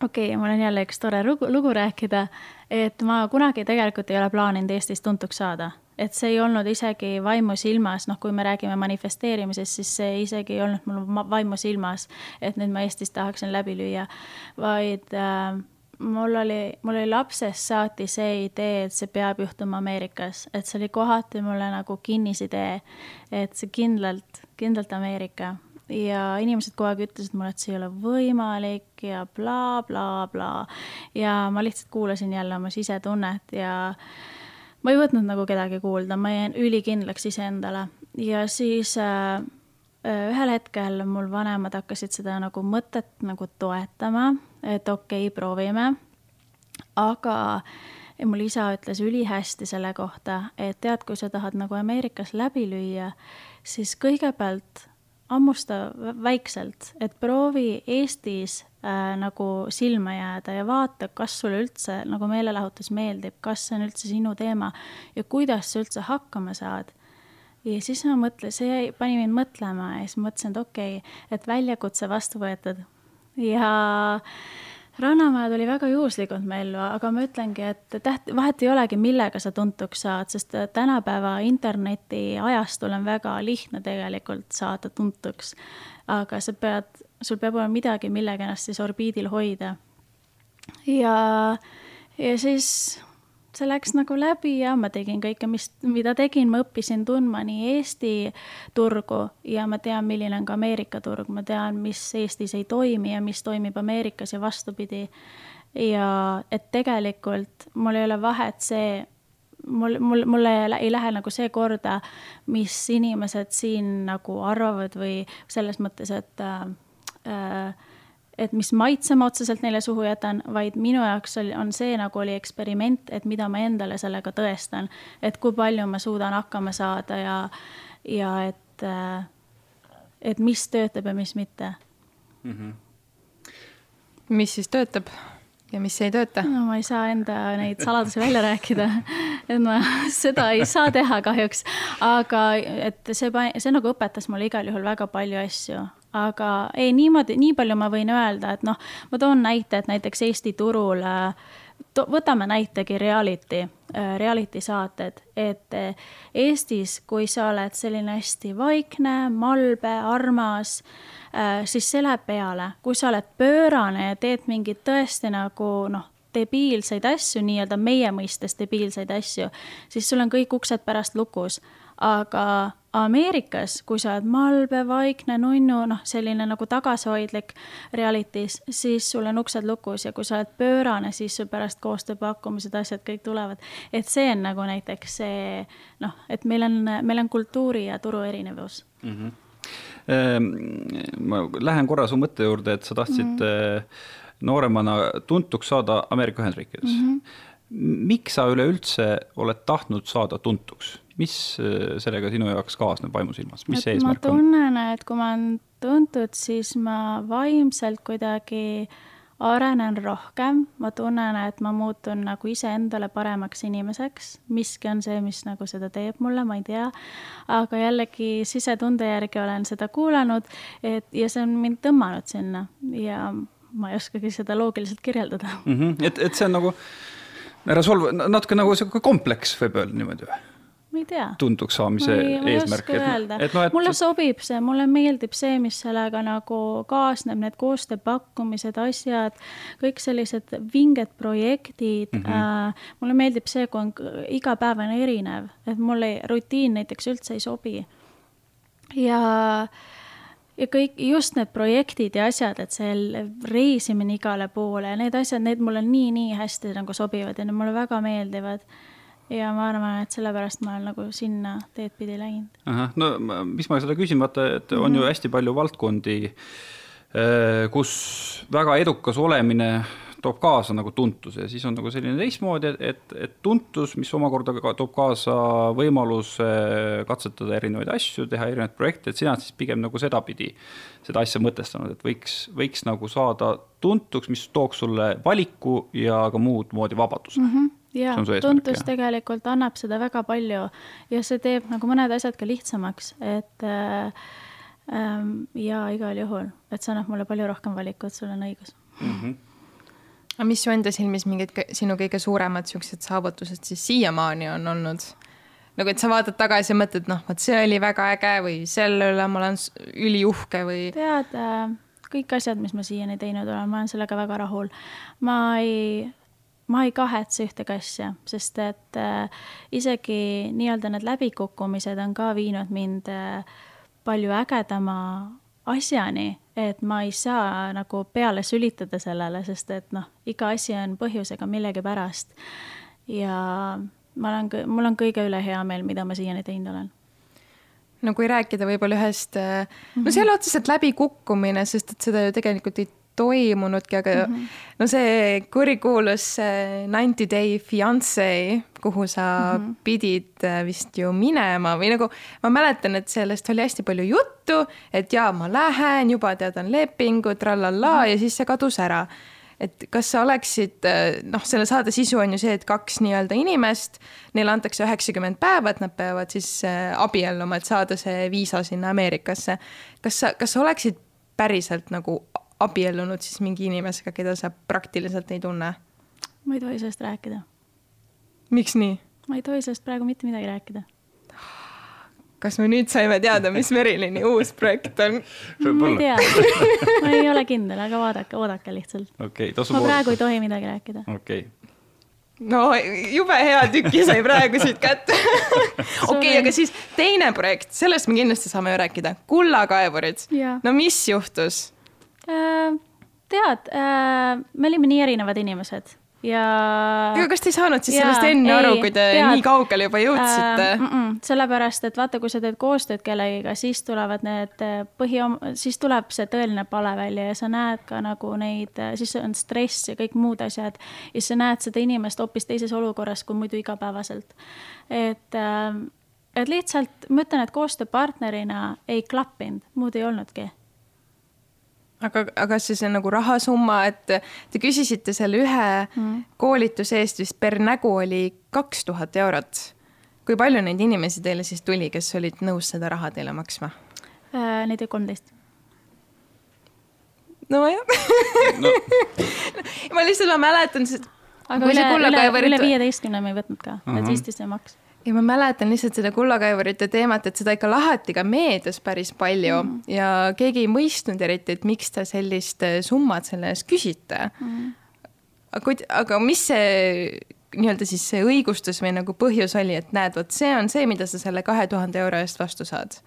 okei okay,, mul on jälle üks tore lugu, lugu rääkida, et ma kunagi tegelikult ei ole plaaninud Eestis tuntuks saada. Et see ei olnud isegi vaimusilmas, noh, kui me räägime manifesteerimisest, siis see isegi ei olnud mul vaimusilmas, et nüüd ma Eestis tahaksin läbi lüüa, vaid äh, mul oli, mul oli lapsest saati see idee, et see peab juhtuma Ameerikas, et see oli kohati mulle nagu kinnisidee, et see kindlalt, kindlalt Ameerika ja inimesed kogu aeg ütlesid mulle, et see ei ole võimalik ja blablabla bla, bla. ja ma lihtsalt kuulasin jälle oma sisetunnet ja ma ei võtnud nagu kedagi kuulda, ma jäin ülikindlaks iseendale ja siis äh, äh, ühel hetkel mul vanemad hakkasid seda nagu mõtet nagu toetama, et okei okay,, proovime. aga ja mul isa ütles ülihästi selle kohta, et tead, kui sa tahad nagu Ameerikas läbi lüüa, siis kõigepealt hammusta väikselt, et proovi Eestis äh, nagu silma jääda ja vaata, kas sulle üldse nagu meelelahutus meeldib, kas see on üldse sinu teema ja kuidas sa üldse hakkama saad. ja siis ma mõtlen, see pani mind mõtlema ja siis mõtlesin, et okei okay,, et väljakutse vastu võetud ja äh, Rannamaja tuli väga juhuslikult me ellu, aga ma ütlengi, et täht-, vahet ei olegi, millega sa tuntuks saad, sest tänapäeva interneti ajastul on väga lihtne tegelikult saada tuntuks. aga sa pead, sul peab olema midagi, millega ennast siis orbiidil hoida. ja, ja siis see läks nagu läbi ja ma tegin kõike, mis, mida tegin, ma õppisin tundma nii Eesti turgu ja ma tean, milline on ka Ameerika turg, ma tean, mis Eestis ei toimi ja mis toimib Ameerikas ja vastupidi. ja et tegelikult mul ei ole vahet see, mul, mul, mulle ei lähe nagu see korda, mis inimesed siin nagu arvavad või selles mõttes, et äh, äh et mis maitse ma otseselt neile suhu jätan, vaid minu jaoks oli, on see nagu oli eksperiment, et mida ma endale sellega tõestan. et kui palju ma suudan hakkama saada ja, ja et, et mis töötab ja mis mitte mm. -hmm. mis siis töötab ja mis ei tööta? no ma ei saa enda neid saladusi välja rääkida, et ma seda ei saa teha kahjuks, aga et see, see nagu õpetas mulle igal juhul väga palju asju aga ei, niimoodi, nii palju ma võin öelda, et noh, ma toon näite, et näiteks Eesti turul äh, to, võtame näitegi reality, äh, reality saated, et äh, Eestis, kui sa oled selline hästi vaikne, malbe, armas, siis see läheb peale. kui sa oled pöörane ja teed mingeid tõesti nagu noh, debiilseid asju, nii-öelda meie mõistes debiilseid asju, siis sul on kõik uksed pärast lukus. Aga Ameerikas, kui sa oled malbe, vaikne, nunnu, noh, selline nagu tagasihoidlik reality's, siis sul on uksed lukus ja kui sa oled pöörane, siis sul pärast koostööpakkumised, asjad kõik tulevad. et see on nagu näiteks see noh, et meil on, meil on kultuuri ja turu erinevus mm. -hmm. ma lähen korra su mõtte juurde, et sa tahtsid mm -hmm. nooremana tuntuks saada Ameerika Ühendriikides mm. -hmm. miks sa üleüldse oled tahtnud saada tuntuks? Mis äh, sellega sinu jaoks kaasneb vaimusilmas, mis see eesmärk on? ma tunnen, et kui ma olen tuntud, siis ma vaimselt kuidagi arenen rohkem, ma tunnen, et ma muutun nagu iseendale paremaks inimeseks, miski on see, mis nagu seda teeb mulle, ma ei tea. aga jällegi sisetunde järgi olen seda kuulanud, et ja see on mind tõmmanud sinna ja ma ei oskagi seda loogiliselt kirjeldada mm. -hmm. et, et see on nagu, ära solva, natuke nagu sihuke kompleks võib öelda niimoodi või? Ma ei tea. tuntuks saamise ei, eesmärk. Et, no, et... mulle sobib see, mulle meeldib see, mis sellega nagu kaasneb, need koostööpakkumised, asjad, kõik sellised vinged projektid mm. -hmm. Äh, mulle meeldib see, kui on iga päev on erinev, et mulle rutiin näiteks üldse ei sobi. ja ja kõik just need projektid ja asjad, et see reisimine igale poole ja need asjad, need mulle nii-nii hästi nagu sobivad ja need mulle väga meeldivad ja ma arvan, et sellepärast ma olen nagu sinna teed pidi läinud. ahah, no mis ma seda küsin, vaata, et on mm -hmm. ju hästi palju valdkondi, eh, kus väga edukas olemine toob kaasa nagu tuntuse ja siis on nagu selline teistmoodi, et, et, et tuntus, mis omakorda ka toob kaasa võimaluse katsetada erinevaid asju, teha erinevaid projekte, et sina siis pigem nagu sedapidi seda asja mõtestanud, et võiks, võiks nagu saada tuntuks, mis tooks sulle valiku ja ka muud moodi vabaduse mm. -hmm ja tuntus tegelikult annab seda väga palju ja see teeb nagu mõned asjad ka lihtsamaks, et äh, ähm, ja igal juhul, et see annab mulle palju rohkem valikut, sul on õigus mm. -hmm. aga mis su enda silmis mingid sinu kõige suuremad siuksed saavutused siis siiamaani on olnud? nagu, et sa vaatad tagasi ja mõtled, noh, vot see oli väga äge või selle üle ma olen üliuhke või? tead äh,, kõik asjad, mis ma siiani teinud olen, ma olen sellega väga rahul. ma ei ma ei kahetse ühtegi asja, sest et äh, isegi nii-öelda need läbikukkumised on ka viinud mind äh, palju ägedama asjani, et ma ei saa nagu peale sülitada sellele, sest et noh, iga asi on põhjusega millegipärast. ja ma olen, mul on kõige üle hea meel, mida ma siiani teinud olen no kui rääkida võib-olla ühest -hmm. no see ei ole otseselt läbikukkumine, sest et seda ju tegelikult ei toimunudki, aga mm -hmm. no see kurikuulus Ninety Day Fiancé, kuhu sa mm -hmm. pidid äh, vist ju minema või nagu ma mäletan, et sellest oli hästi palju juttu, et jaa, ma lähen, juba tead, on lepingud, trallallaa mm -hmm. ja siis see kadus ära et kas sa oleksid, äh, noh, selle saade sisu on ju see, et kaks nii-öelda inimest, neile antakse üheksakümmend päeva, et nad peavad siis äh, abielluma, et saada see viisa sinna Ameerikasse. kas sa, kas sa oleksid päriselt nagu abiellunud siis mingi inimesega, keda sa praktiliselt ei tunne? ma ei tohi sellest rääkida. miks nii? ma ei tohi sellest praegu mitte midagi rääkida. kas me nüüd saime teada, mis Merilini uus projekt on? ma ei tea, ma ei ole kindel, aga vaadake, oodake lihtsalt okay,. ma praegu ei tohi midagi rääkida. okei okay no jube hea tüki sai praegu siit kätte. okei, aga siis teine projekt, sellest me kindlasti saame ju rääkida, kullakaevurid. no mis juhtus? Tead äh,, me olime nii erinevad inimesed ja. aga kas te ei saanud siis ja, sellest enne ei, aru, kui te tead, nii kaugele juba jõudsite äh,? Mm -mm, sellepärast, et vaata, kui sa teed koostööd kellegiga, siis tulevad need äh, põhi, siis tuleb see tõeline pale välja ja sa näed ka nagu neid, äh, siis on stress ja kõik muud asjad. ja sa näed seda inimest hoopis teises olukorras kui muidu igapäevaselt. et äh, et lihtsalt ma ütlen, et koostööpartnerina ei klappinud, muud ei olnudki aga, aga see, see nagu rahasumma, et te küsisite selle ühe mm. koolituse eest vist per nägu oli kaks tuhat eurot. kui palju neid inimesi teile siis tuli, kes olid nõus seda raha teile maksma äh,? Neid oli kolmteist. nojah no. ma lihtsalt, ma mäletan. aga üle, üle, üle viieteistkümne me ei võtnud ka uh, -huh. et viisteist ei maksa ja ma mäletan lihtsalt seda kullakaevurite teemat, et seda ikka lahati ka meedias päris palju mm. ja keegi ei mõistnud eriti, et miks te sellist äh, summat selle eest küsite. Mm.. aga kuid, aga mis see nii-öelda siis see õigustus või nagu põhjus oli, et näed, vot see on see, mida sa selle kahe tuhande euro eest vastu saad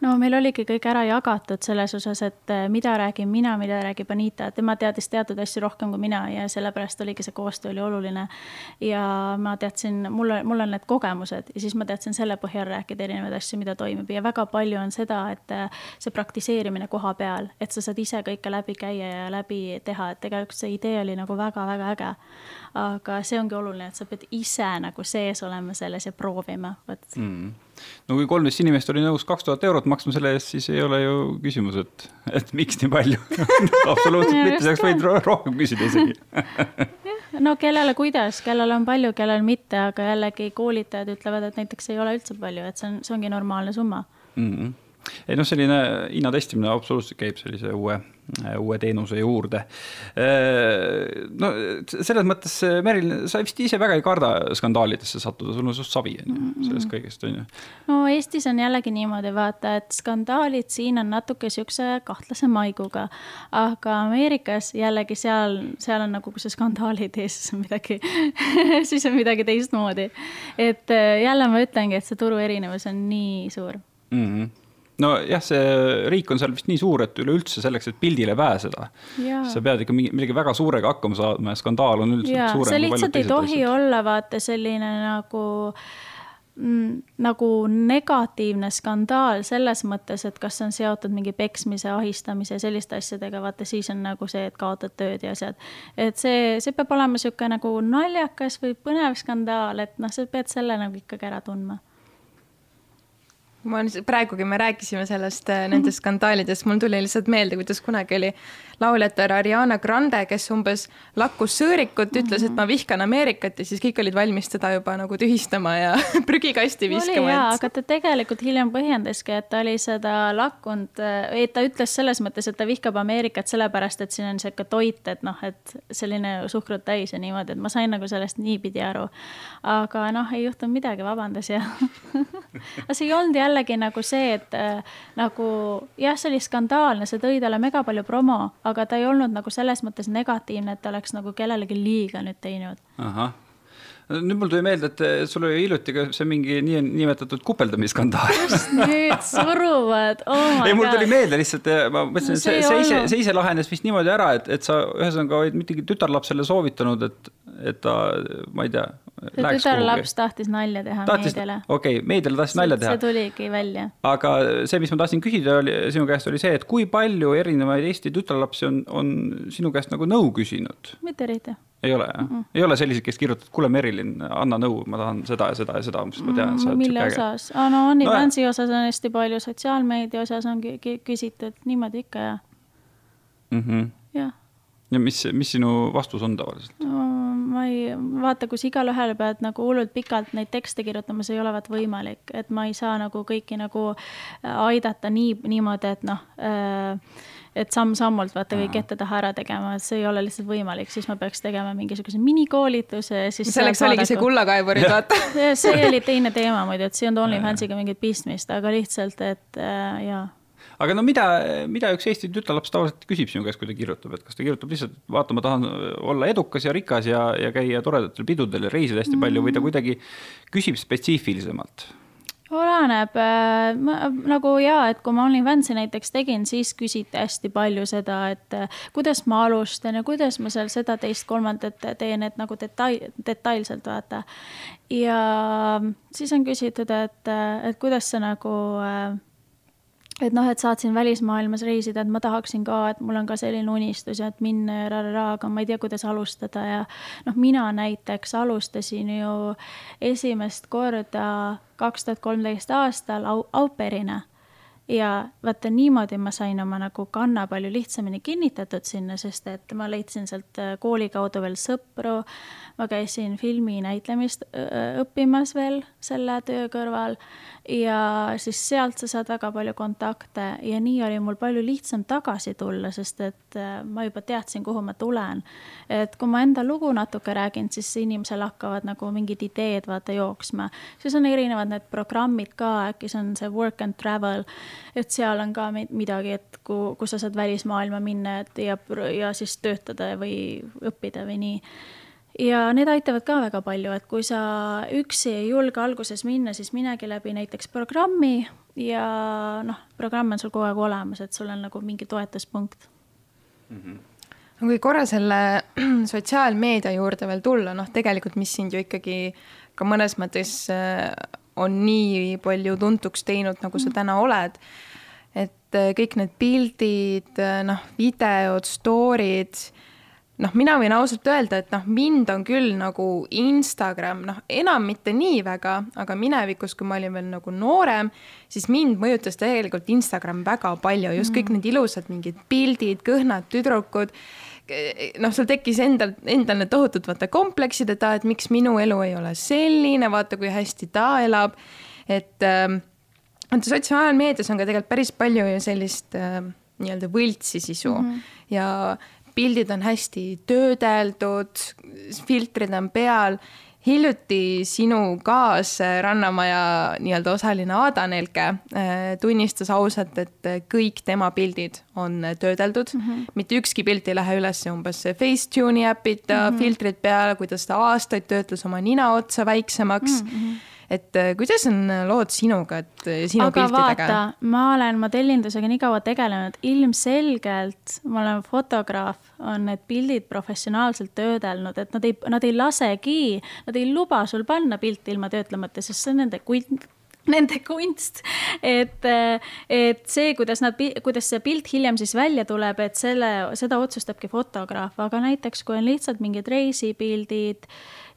no meil oligi kõik ära jagatud selles osas, et eh, mida räägin mina, mida räägib Anita, tema teadis teatud asju rohkem kui mina ja sellepärast oligi see koostöö oli oluline. ja ma teadsin, mul, mul on need kogemused ja siis ma teadsin selle põhjal rääkida erinevaid asju, mida toimub ja väga palju on seda, et eh, see praktiseerimine koha peal, et sa saad ise kõike läbi käia ja läbi teha, et tegelikult see idee oli nagu väga-väga äge. aga see ongi oluline, et sa pead ise nagu sees olema selles ja proovima, vot. Mm no kui kolmteist inimest oli nõus kaks tuhat eurot maksma selle eest, siis ei ole ju küsimus, et, et miks nii palju. Absoluutselt mitte, sa oleks võinud rohkem küsida isegi. No kellele kuidas, kellel on palju, kellel mitte, aga jällegi koolitajad ütlevad, et näiteks ei ole üldse palju, et see on, see ongi normaalne summa. Mm. -hmm ei noh, selline hinna testimine absoluutselt käib sellise uue, uue teenuse juurde. no selles mõttes, Merilin, sa vist ise väga ei karda skandaalidesse sattuda, sul on suht savi on ju sellest kõigest on ju. no Eestis on jällegi niimoodi, vaata, et skandaalid siin on natuke siukse kahtlase maiguga. aga Ameerikas jällegi seal, seal on nagu, kui sa skandaali ei tee, siis on midagi siis on midagi teistmoodi. et jälle ma ütlengi, et see turu erinevus on nii suur mm. -hmm nojah, see riik on seal vist nii suur, et üleüldse selleks, et pildile pääseda, sa pead ikka mingi, midagi väga suurega hakkama saama ja skandaal on üldiselt suurem. see lihtsalt ei tohi asjad. olla vaata selline nagu mm, nagu negatiivne skandaal selles mõttes, et kas see on seotud mingi peksmise, ahistamise ja selliste asjadega, vaata siis on nagu see, et kaotad tööd ja asjad. et see, see peab olema niisugune nagu naljakas või põnev skandaal, et noh, sa pead selle nagu ikkagi ära tundma ma praegugi me rääkisime sellest, äh, nendest skandaalidest, mul tuli lihtsalt meelde, kuidas kunagi oli lauljatar Ariana Grande, kes umbes lakkus sõõrikut, ütles, et ma vihkan Ameerikat ja siis kõik olid valmis teda juba nagu tühistama ja prügikasti viskama. jaa et..., aga ta tegelikult hiljem põhjendaski, et ta oli seda lakkunud, et ta ütles selles mõttes, et ta vihkab Ameerikat sellepärast, et siin on sihuke toit, et noh, et selline suhkrut täis ja niimoodi, et ma sain nagu sellest niipidi aru. aga noh, ei juhtunud midagi, vabandas ja aga see ei olnud jällegi nagu see, et äh, nagu jah, see oli skandaalne, see tõi talle mega palju promo aga ta ei olnud nagu selles mõttes negatiivne, et ta oleks nagu kellelegi liiga nüüd teinud. ahah nüüd mul tuli meelde, et sul oli hiljuti ka see mingi nii niinimetatud kupeldamisskandaal. just nüüd suruvad oh, ei, mul tuli meelde lihtsalt, ma mõtlesin no,, et see, see ise, see ise lahenes vist niimoodi ära, et, et sa ühesõnaga olid midagi tütarlapsele soovitanud, et, et ta, ma ei tea. Tütarlaps tahtis nalja teha tahtis, meediale. okei okay,, meediale tahtis nalja teha. see tuligi välja. aga see, mis ma tahtsin küsida, oli sinu käest, oli see, et kui palju erinevaid Eesti tütarlapsi on, on sinu käest nagu nõu küsinud? mitte eriti ei ole jah mm, -mm. ei ole selliseid, kes kirjutavad, kuule, Merilin, anna nõu, ma tahan seda ja seda ja seda, sest ma tean, oled mille osas, no OnlyFansi no, osas on hästi palju, sotsiaalmeedia osas on küsitud niimoodi ikka ja mm. -hmm. jah. ja mis, mis sinu vastus on tavaliselt no,? Ma ei, vaata, kui sa igalühel pead nagu hullult pikalt neid tekste kirjutama, see ei ole vaat võimalik, et ma ei saa nagu kõiki nagu aidata nii, niimoodi, et noh äh, et samm-sammult vaata kõik ette-taha ära tegema, et see ei ole lihtsalt võimalik, siis ma peaks tegema mingisuguse minikoolituse. selleks oligi see kullakaevurid, vaata. See oli teine teema muidu, et see ei olnud OnlyFansiga mingit pistmist, aga lihtsalt, et äh, jaa aga no mida, mida üks Eesti tütarlaps tavaliselt küsib sinu käest, kui ta kirjutab, et kas ta kirjutab lihtsalt, vaata, ma tahan olla edukas ja rikas ja, ja käia toredatel pidudel ja reisida hästi palju või ta kuidagi küsib spetsiifilisemalt? oleneb äh,, nagu jaa, et kui ma OnlyFansi näiteks tegin, siis küsiti hästi palju seda, et äh, kuidas ma alustan ja kuidas ma seal seda, teist, kolmandat teen, et nagu detail, detailselt vaata. ja siis on küsitud, et, et kuidas sa nagu äh, et noh, et saad siin välismaailmas reisida, et ma tahaksin ka, et mul on ka selline unistus ja et minna ja ra-ra-ra, aga ma ei tea, kuidas alustada ja noh, mina näiteks alustasin ju esimest korda kaks tuhat kolmteist aastal au, auperina ja vaata niimoodi ma sain oma nagu kanna palju lihtsamini kinnitatud sinna, sest et ma leidsin sealt äh, kooli kaudu veel sõpru. Ma käisin filmi näitlemist õppimas veel selle töö kõrval. Ja siis sealt sa saad väga palju kontakte. Ja nii oli mul palju lihtsam tagasi tulla, sest et ma juba teadsin, kuhu ma tulen. et kui ma enda lugu natuke räägin, siis inimesel hakkavad nagu mingid ideed vaata jooksma. siis on erinevad need programmid ka, äkki see on see work and travel, et seal on ka midagi, et kuhu, kus sa saad välismaailma minna, et ja, ja siis töötada või õppida või nii ja need aitavad ka väga palju, et kui sa üksi ei julge alguses minna, siis minegi läbi näiteks programmi ja noh, programm on sul kogu aeg olemas, et sul on nagu mingi toetuspunkt mm. -hmm kui korra selle sotsiaalmeedia juurde veel tulla, noh, tegelikult, mis sind ju ikkagi ka mõnes mõttes äh, on nii palju tuntuks teinud, nagu sa mhm. täna oled. et äh, kõik need pildid, äh, noh, videod, story'd noh, mina võin ausalt öelda, et noh, mind on küll nagu Instagram, noh, enam mitte nii väga, aga minevikus, kui ma olin veel nagu noorem, siis mind mõjutas tegelikult Instagram väga palju, just kõik mm. need ilusad mingid pildid, kõhnad tüdrukud noh, sul tekkis endal, endal need tohutud vaata kompleksid, et aa, et miks minu elu ei ole selline, vaata kui hästi ta elab. et äh, sotsiaalmeedias on ka tegelikult päris palju ju sellist äh, nii-öelda võltsi sisu mm -hmm. ja pildid on hästi töödeldud, filtrid on peal. hiljuti sinu kaasrannamaja nii-öelda osaline Aada Nelke äh, tunnistas ausalt, et kõik tema pildid on töödeldud mm. -hmm. mitte ükski pilt ei lähe üles umbes Facetune'i äpita mm, -hmm. filtrid peal, kuidas ta aastaid töötles oma nina otsa väiksemaks mm. -hmm et äh, kuidas on lood sinuga, et äh, sinu aga piltidega? vaata, ma olen modellindusega nii kaua tegelenud, ilmselgelt ma olen fotograaf, on need pildid professionaalselt töödelnud, et nad ei, nad ei lasegi, nad ei luba sul panna pilti ilma töötlemata, sest see on nende kunst nende kunst, et, et see, kuidas nad, kuidas see pilt hiljem siis välja tuleb, et selle, seda otsustabki fotograaf, aga näiteks kui on lihtsalt mingid reisipildid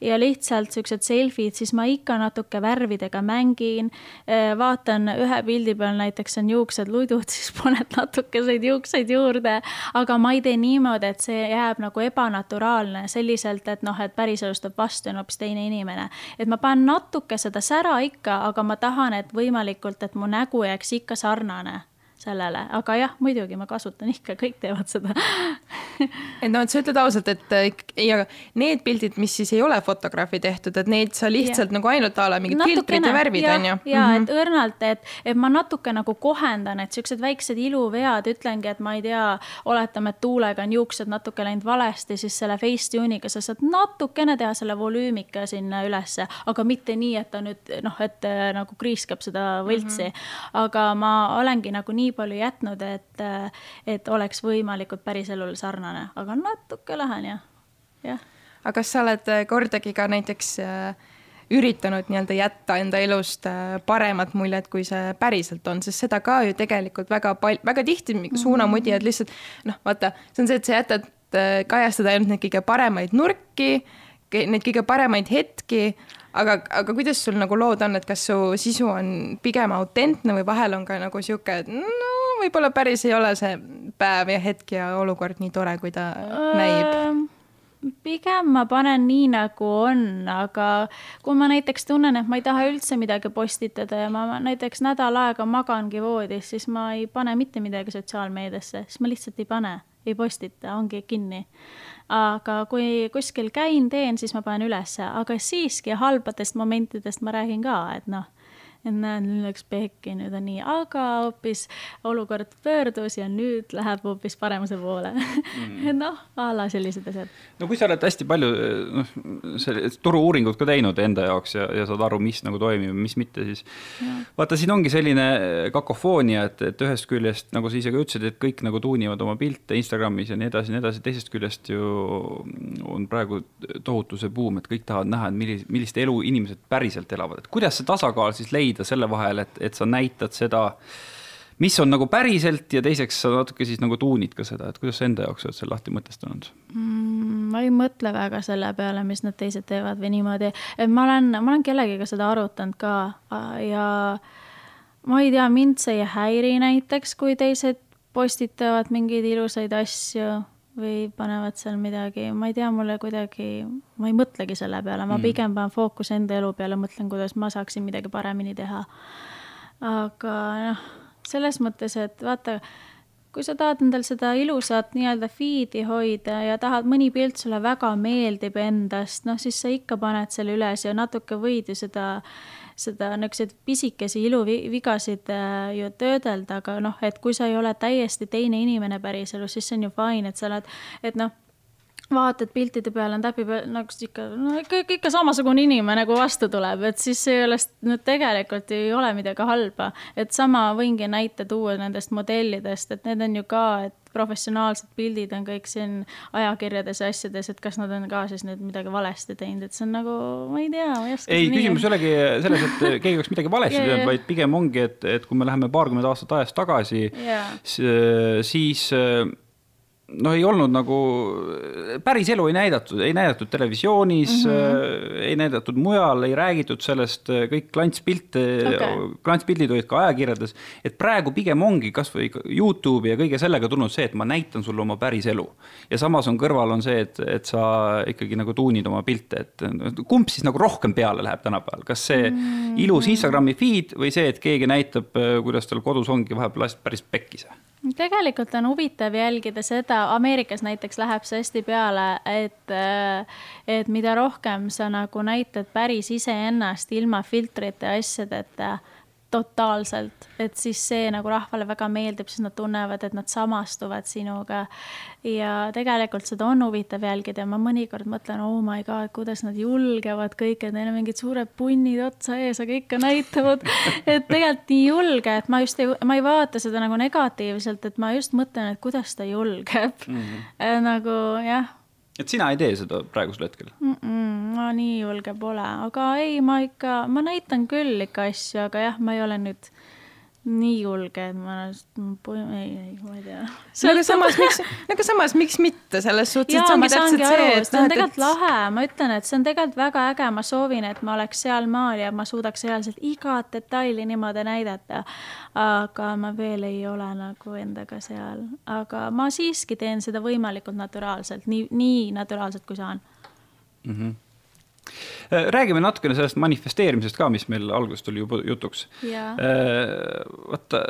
ja lihtsalt siuksed selfid, siis ma ikka natuke värvidega mängin. Äh, vaatan ühe pildi peal näiteks on juuksed ludud, siis paned natukeseid juukseid juurde, aga ma ei tee niimoodi, et see jääb nagu ebanaturaalne selliselt, et noh, et päriselus tuleb vastu on hoopis teine inimene. et ma panen natuke seda sära ikka, aga ma tahan, et võimalikult, et mu nägu jääks ikka sarnane sellele, aga jah, muidugi ma kasutan ikka, kõik teevad seda et noh, et sa ütled ausalt, et äh, ja need pildid, mis siis ei ole fotograafi tehtud, et neid sa lihtsalt ja. nagu ainult a la mingid filtrid ja värvid on ju. ja mm -hmm. et õrnalt, et, et ma natuke nagu kohendan, et siuksed väiksed iluvead, ütlengi, et ma ei tea, oletame, et tuulega on juuksed natuke läinud valesti, siis selle Facetune'iga sa saad natukene teha selle volüümika sinna ülesse, aga mitte nii, et ta nüüd noh, et äh, nagu kriiskab seda võltsi mm. -hmm. aga ma olengi nagu nii nii palju jätnud, et, et oleks võimalikult päriselule sarnane, aga natuke lähen jah, jah. aga kas sa oled kordagi ka näiteks äh, üritanud nii-öelda jätta enda elust äh, paremat muljet, kui see päriselt on, sest seda ka ju tegelikult väga palju, väga tihti suunamudijad lihtsalt noh, vaata, see on see, et sa jätad äh, kajastada ainult neid kõige paremaid nurki, neid kõige paremaid hetki aga, aga kuidas sul nagu lood on, et kas su sisu on pigem autentne või vahel on ka nagu sihuke, et no võib-olla päris ei ole see päev ja hetk ja olukord nii tore, kui ta näib? pigem ma panen nii, nagu on, aga kui ma näiteks tunnen, et ma ei taha üldse midagi postitada ja ma näiteks nädal aega magangi voodis, siis ma ei pane mitte midagi sotsiaalmeediasse, siis ma lihtsalt ei pane, ei postita, ongi kinni aga kui kuskil käin, teen, siis ma panen ülesse, aga siiski halbadest momentidest ma räägin ka, et noh, et näed, nüüd läks pekki, nüüd on nii, aga hoopis olukord pöördus ja nüüd läheb hoopis paremuse poole mm. noh, a la sellised asjad. no kui sa oled hästi palju noh, turu-uuringut ka teinud enda jaoks ja, ja saad aru, mis nagu toimib ja mis mitte, siis ja. vaata, siin ongi selline kakofoonia, et, et ühest küljest, nagu sa ise ka ütlesid, et kõik nagu tuunivad oma pilte Instagramis ja nii edasi ja nii edasi, teisest küljest ju on praegu tohutu see buum, et kõik tahavad näha, et millist, millist elu inimesed päriselt elavad, et kuidas see tasakaal siis leida leida selle vahel, et, et sa näitad seda, mis on nagu päriselt ja teiseks sa natuke siis nagu tuunid ka seda, et kuidas sa enda jaoks oled selle lahti mõtestanud mm,? ma ei mõtle väga selle peale, mis need teised teevad või niimoodi, et ma olen, ma olen kellegiga seda arutanud ka ja ma ei tea, mind see ei häiri näiteks, kui teised postitavad mingeid ilusaid asju või panevad seal midagi, ma ei tea, mulle kuidagi, ma ei mõtlegi selle peale, ma mm. pigem panen fookuse enda elu peale, mõtlen, kuidas ma saaksin midagi paremini teha. aga noh, selles mõttes, et vaata, kui sa tahad endal seda ilusat nii-öelda feed'i hoida ja tahad, mõni pilt sulle väga meeldib endast, noh siis sa ikka paned selle üles ja natuke võid ju seda seda niisuguseid pisikesi iluvigasid äh, ju töödelda, aga noh, et kui sa ei ole täiesti teine inimene päriselus, siis see on ju fine, et sa oled, et noh vaatad piltide peal on täpi peal nagu ikka, no ikka, ikka, samasugune inimene, kui vastu tuleb, et siis sellest no tegelikult ei ole midagi halba. et sama võingi näite tuua nendest modellidest, et need on ju ka, et professionaalsed pildid on kõik siin ajakirjades ja asjades, et kas nad on ka siis nüüd midagi valesti teinud, et see on nagu, ma ei tea, ma ei oska. ei, küsimus ei olegi selles, et keegi oleks midagi valesti yeah, teinud, vaid pigem ongi, et, et kui me läheme paarkümmend aastat ajas tagasi yeah., siis noh, ei olnud nagu, päris elu ei näidatud, ei näidatud televisioonis mm, -hmm. ei näidatud mujal, ei räägitud sellest, kõik klantspilte okay., klantspildid olid ka ajakirjades. et praegu pigem ongi kasvõi Youtube'i ja kõige sellega tulnud see, et ma näitan sulle oma päris elu. ja samas on kõrval on see, et, et sa ikkagi nagu tuunid oma pilte, et kumb siis nagu rohkem peale läheb tänapäeval, kas see mm -hmm. ilus Instagrami feed või see, et keegi näitab, kuidas tal kodus ongi vahepeal päris pekkis tegelikult on huvitav jälgida seda, Ameerikas näiteks läheb see hästi peale, et, et mida rohkem sa nagu näitad päris iseennast ilma filtrite ja asjadeta totaalselt, et siis see nagu rahvale väga meeldib, siis nad tunnevad, et nad samastuvad sinuga. ja tegelikult seda on huvitav jälgida ja ma mõnikord mõtlen, oh my god, kuidas nad julgevad kõik, et neil on mingid suured punnid otsa ees, aga ikka näitavad. et tegelikult nii julge, et ma just ei, ma ei vaata seda nagu negatiivselt, et ma just mõtlen, et kuidas ta julgeb mm. -hmm. nagu jah et sina ei tee seda praegusel hetkel mm? -mm, ma nii julge pole, aga ei, ma ikka, ma näitan küll ikka asju, aga jah, ma ei ole nüüd nii julge, et ma, ei, ei, ma ei tea. no aga samas, miks, no aga samas, miks mitte selles suhtes, et see ongi täpselt see, et. see on tegelikult et... lahe, ma ütlen, et see on tegelikult väga äge, ma soovin, et ma oleks sealmaal ja ma suudaks reaalselt igat detaili niimoodi näidata. aga ma veel ei ole nagu endaga seal, aga ma siiski teen seda võimalikult naturaalselt, nii, nii naturaalselt, kui saan mm. -hmm räägime natukene sellest manifesteerimisest ka, mis meil alguses tuli juba jutuks. Äh, vaata,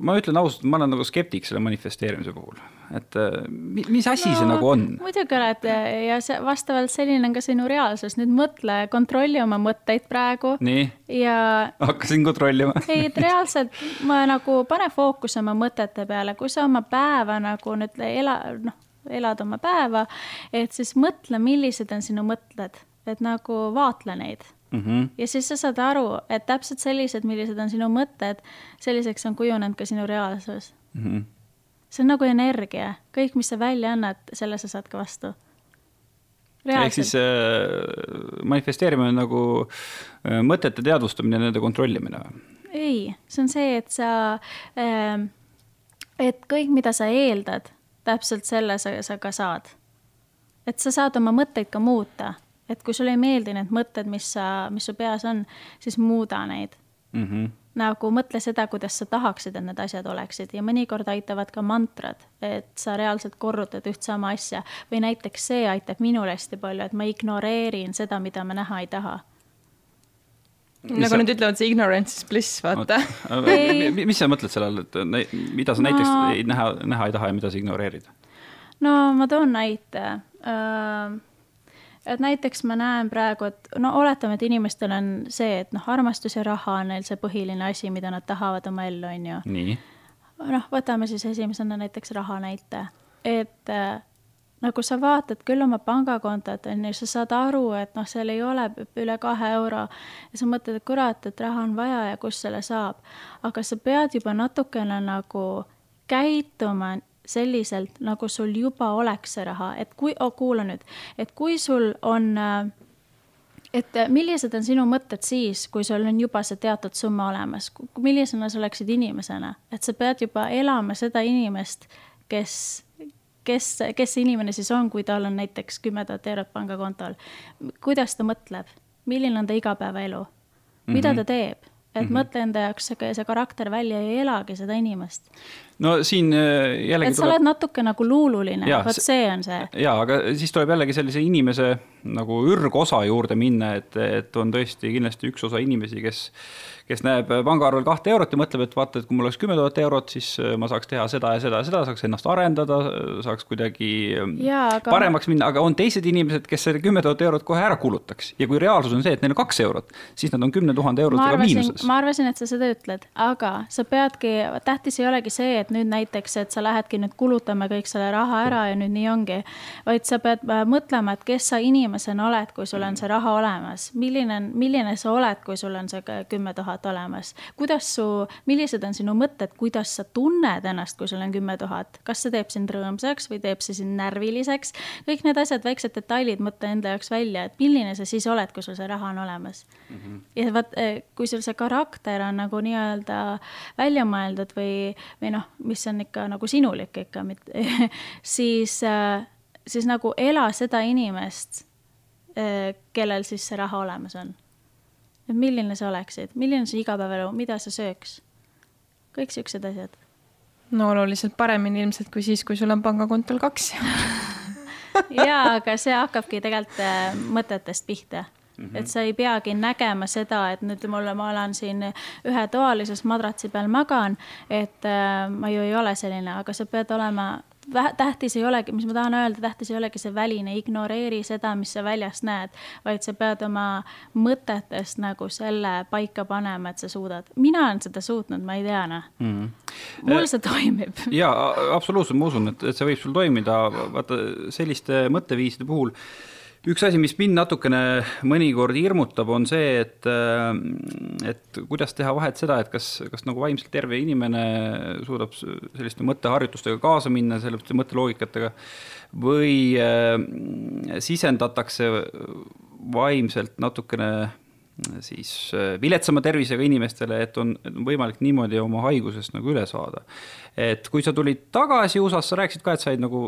ma ütlen ausalt, ma olen nagu skeptik selle manifesteerimise puhul, et äh, mis asi no, see nagu on? muidugi oled ja see vastavalt selline on ka sinu reaalsus, nüüd mõtle, kontrolli oma mõtteid praegu. nii ja. hakkasin kontrollima ei, et reaalselt ma nagu pane fookuse oma mõtete peale, kui sa oma päeva nagu nüüd ela, noh elad oma päeva, et siis mõtle, millised on sinu mõtted et nagu vaatle neid mm. -hmm. ja siis sa saad aru, et täpselt sellised, millised on sinu mõtted, selliseks on kujunenud ka sinu reaalsus mm. -hmm. see on nagu energia, kõik, mis sa välja annad, selle sa saad ka vastu. ehk siis äh, manifesteerimine on nagu äh, mõtete teadvustamine, nende kontrollimine või? ei, see on see, et sa äh,, et kõik, mida sa eeldad, täpselt selle sa, sa ka saad. et sa saad oma mõtteid ka muuta et kui sulle ei meeldi need mõtted, mis sa, mis su peas on, siis muuda neid mm. -hmm. nagu mõtle seda, kuidas sa tahaksid, et need asjad oleksid ja mõnikord aitavad ka mantrad, et sa reaalselt korrutad üht sama asja või näiteks see aitab minul hästi palju, et ma ignoreerin seda, mida ma näha ei taha Mis nagu sa... nüüd ütlevad, see ignorance is bliss, vaata. mis sa mõtled selle all, et mida sa no... näiteks ei näha, näha ei taha ja mida sa ignoreerid? no ma toon näite uh, et näiteks ma näen praegu, et no oletame, et inimestel on see, et noh, armastus ja raha on neil see põhiline asi, mida nad tahavad oma ellu, on ju. noh, võtame siis esimesena näiteks raha näite, et äh, nagu sa vaatad küll oma pangakontot, on ju, sa saad aru, et noh, seal ei ole üle kahe euro ja sa mõtled, et kurat, et raha on vaja ja kust selle saab. aga sa pead juba natukene nagu käituma selliselt, nagu sul juba oleks see raha, et kui oh,, kuula nüüd, et kui sul on äh, et millised on sinu mõtted siis, kui sul on juba see teatud summa olemas, millisena sa oleksid inimesena, et sa pead juba elama seda inimest, kes, kes, kes see inimene siis on, kui tal on näiteks kümme tuhat eurot pangakontol. kuidas ta mõtleb, milline on ta igapäevaelu, mida mm -hmm. ta teeb, et mm -hmm. mõtle enda jaoks see, see karakter välja ja elagi seda inimest no siin äh, jällegi et sa tuleb... oled natuke nagu luululine, vot see on see. jaa, aga siis tuleb jällegi sellise inimese nagu ürgosa juurde minna, et, et on tõesti kindlasti üks osa inimesi, kes kes näeb pangaarvel kahte eurot ja mõtleb, et vaata, et kui mul oleks kümme tuhat eurot, siis äh, ma saaks teha seda ja seda ja seda, saaks ennast arendada, saaks kuidagi ähm, ja, aga... paremaks minna, aga on teised inimesed, kes selle kümme tuhat eurot kohe ära kulutaks. ja kui reaalsus on see, et neil on kaks eurot, siis nad on kümne tuhande eurotega miinuses. ma arvasin, et sa seda ütled, aga sa peadki, tähtis ei olegi see, et nüüd näiteks, et sa lähedki nüüd kulutame kõik selle raha ära ja nüüd nii ongi. vaid sa pead äh, mõtlema, et kes sa inimesena oled, kui sul on see raha olemas, milline on, milline sa oled, kui sul on see kümme tuhat tuhat olemas. kuidas su, millised on sinu mõtted, kuidas sa tunned ennast, kui sul on kümme tuhat, kas see teeb sind rõõmsaks või teeb see sind närviliseks? kõik need asjad, väiksed detailid mõtle enda jaoks välja, et milline sa siis oled, kui sul see raha on olemas mm. -hmm. ja vaat, eh, kui sul see karakter on nagu nii-öelda välja mõeldud või, või noh, mis on ikka nagu sinulik ikka, siis, eh, siis nagu ela seda inimest, eh, kellel siis see raha olemas on et milline sa oleksid, milline on su igapäevaelu, mida sa sööks? kõik siuksed asjad. no oluliselt paremini ilmselt kui siis, kui sul on pangakontol kaks jaa, aga see hakkabki tegelikult äh, mõtetest pihta Mm -hmm. et sa ei peagi nägema seda, et nüüd mulle, ma olen siin ühetoalises madratsi peal magan, et äh, ma ju ei ole selline, aga sa pead olema tähtis ei olegi, mis ma tahan öelda, tähtis ei olegi see väline, ignoreeri seda, mis sa väljast näed, vaid sa pead oma mõtetest nagu selle paika panema, et sa suudad. mina olen seda suutnud, ma ei tea noh mm -hmm. mul see toimib. ja absoluutselt, ma usun, et, et see võib sul toimida, vaata selliste mõtteviiside puhul üks asi, mis mind natukene mõnikord hirmutab, on see, et, äh, et kuidas teha vahet seda, et kas, kas nagu vaimselt terve inimene suudab selliste mõtteharjutustega kaasa minna, selliste mõtteloogikatega, või äh, sisendatakse vaimselt natukene siis äh, viletsama tervisega inimestele, et on, võimalik niimoodi oma haigusest nagu üle saada. et kui sa tulid tagasi USA-st, sa rääkisid ka, et sa olid nagu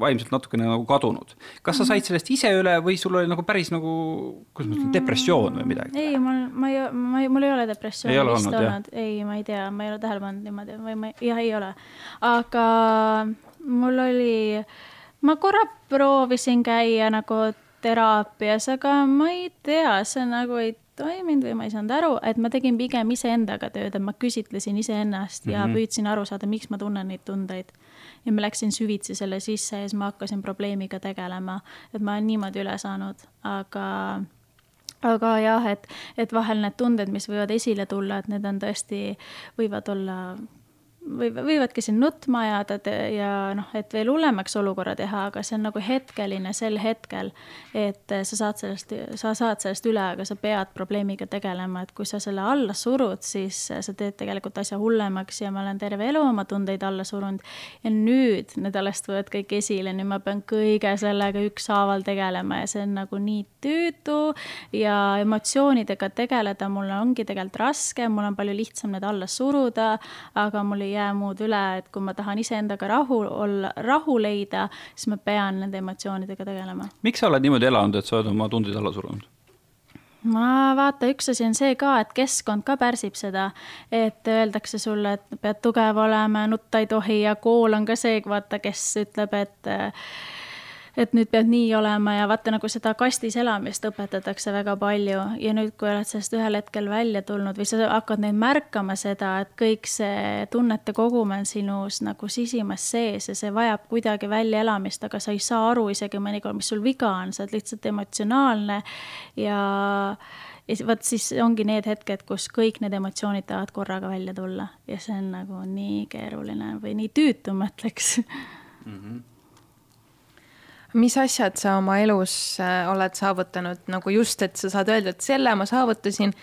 vaimselt natukene nagu kadunud. kas sa said sellest ise üle või sul oli nagu päris nagu, kuidas ma ütlen, depressioon või midagi? ei, mul, ma ei, ma ei, mul ei ole depressiooni vist olnud, olnud., ei, ma ei tea, ma ei ole tähele pannud niimoodi või ma, jah, ei ole. aga mul oli, ma korra proovisin käia nagu teraapias, aga ma ei tea, see nagu ei toiminud või ma ei saanud aru, et ma tegin pigem iseendaga tööd, et ma küsitlesin iseennast ja mm -hmm. püüdsin aru saada, miks ma tunnen neid tundeid. ja ma läksin süvitsi selle sisse ja siis ma hakkasin probleemiga tegelema, et ma olen niimoodi üle saanud, aga aga jah, et, et vahel need tunded, mis võivad esile tulla, et need on tõesti, võivad olla või võivadki sind nutma ajada ja noh, et veel hullemaks olukorra teha, aga see on nagu hetkeline sel hetkel. et sa saad sellest, sa saad sellest üle, aga sa pead probleemiga tegelema, et kui sa selle alla surud, siis sa teed tegelikult asja hullemaks ja ma olen terve elu oma tundeid alla surunud. ja nüüd need alles tulevad kõik esile, nüüd ma pean kõige sellega ükshaaval tegelema ja see on nagu nii tüütu ja emotsioonidega tegeleda mul ongi tegelikult raske, mul on palju lihtsam need alla suruda, aga mul ei jää muud üle, et kui ma tahan iseendaga rahu olla, rahu leida, siis ma pean nende emotsioonidega tegelema. miks sa oled niimoodi elanud, et sa oled oma tunded alla surunud? ma vaata, üks asi on see ka, et keskkond ka pärsib seda, et öeldakse sulle, et pead tugev olema, nutta ei tohi ja kool on ka see, vaata, kes ütleb, et et nüüd peab nii olema ja vaata nagu seda kastis elamist õpetatakse väga palju ja nüüd, kui oled sellest ühel hetkel välja tulnud või sa hakkad nüüd märkama seda, et kõik see tunnete kogum on sinus nagu sisimas sees ja see vajab kuidagi väljaelamist, aga sa ei saa aru isegi mõnikord, mis sul viga on, sa oled lihtsalt emotsionaalne ja ja vot siis ongi need hetked, kus kõik need emotsioonid tahavad korraga välja tulla ja see on nagu nii keeruline või nii tüütu, ma ütleks mm. -hmm mis asjad sa oma elus äh, oled saavutanud nagu just, et sa saad öelda, et selle ma saavutasin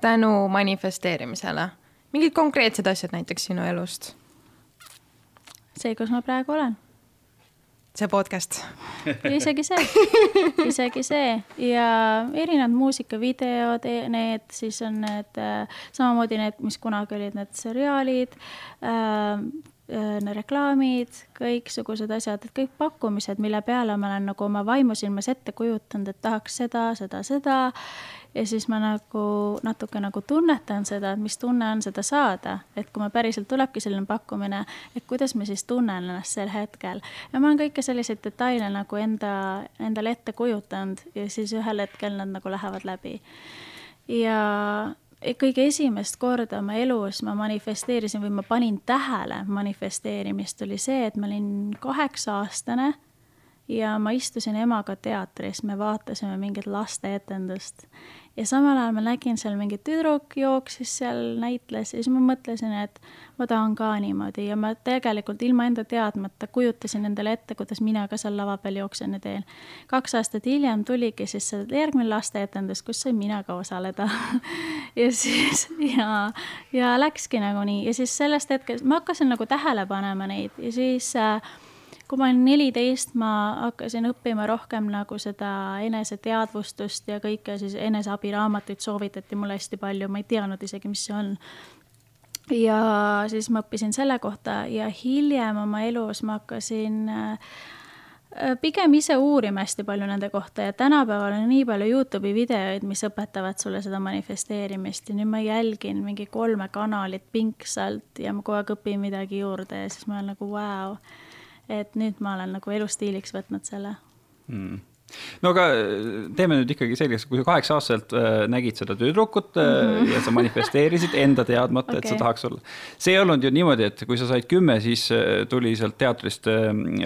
tänu manifesteerimisele? mingid konkreetsed asjad näiteks sinu elust? see, kus ma praegu olen. see podcast isegi see, isegi see ja erinevad muusikavideod, e-, need siis on need äh, samamoodi need, mis kunagi olid need seriaalid äh, Äh, reklaamid, kõiksugused asjad, et kõik pakkumised, mille peale ma olen nagu oma vaimusilmas ette kujutanud, et tahaks seda, seda, seda. ja siis ma nagu natuke nagu tunnetan seda, et mis tunne on seda saada, et kui ma päriselt tulebki selline pakkumine, et kuidas ma siis tunnen ennast sel hetkel. ja ma olen kõiki selliseid detaile nagu enda, endale ette kujutanud ja siis ühel hetkel nad nagu lähevad läbi. ja kõige esimest korda oma elus ma manifesteerisin või ma panin tähele manifesteerimist, oli see, et ma olin kaheksa aastane ja ma istusin emaga teatris, me vaatasime mingit lasteetendust ja samal ajal ma nägin seal mingi tüdruk jooksis seal, näitles ja siis ma mõtlesin, et ma tahan ka niimoodi. Ja ma tegelikult ilma enda teadmata kujutasin endale ette, kuidas mina ka seal lava peal jooksen ja teen. kaks aastat hiljem tuligi siis see järgmine lasteetendus, kus sain mina ka osaleda. Ja siis ja, ja läkski nagu nii. Ja siis sellest hetkest ma hakkasin nagu tähele panema neid. Ja siis äh, kui ma olin neliteist, ma hakkasin õppima rohkem nagu seda eneseteadvustust ja kõike siis eneseabiraamatuid soovitati mulle hästi palju, ma ei teadnud isegi, mis see on. ja siis ma õppisin selle kohta ja hiljem oma elus ma hakkasin äh, pigem ise uurima hästi palju nende kohta ja tänapäeval on nii palju Youtube'i videoid, mis õpetavad sulle seda manifesteerimist ja nüüd ma jälgin mingi kolme kanalit pingsalt ja ma kogu aeg õpin midagi juurde ja siis ma olen nagu vau wow et nüüd ma olen nagu elustiiliks võtnud selle mm no aga äh, teeme nüüd ikkagi selgeks, kui sa kaheksa-aastaselt äh, nägid seda tüdrukut mm -hmm. ja sa manifesteerisid enda teadmata okay., et sa tahaks olla. see ei olnud ju niimoodi, et kui sa said kümme, siis tuli sealt teatrist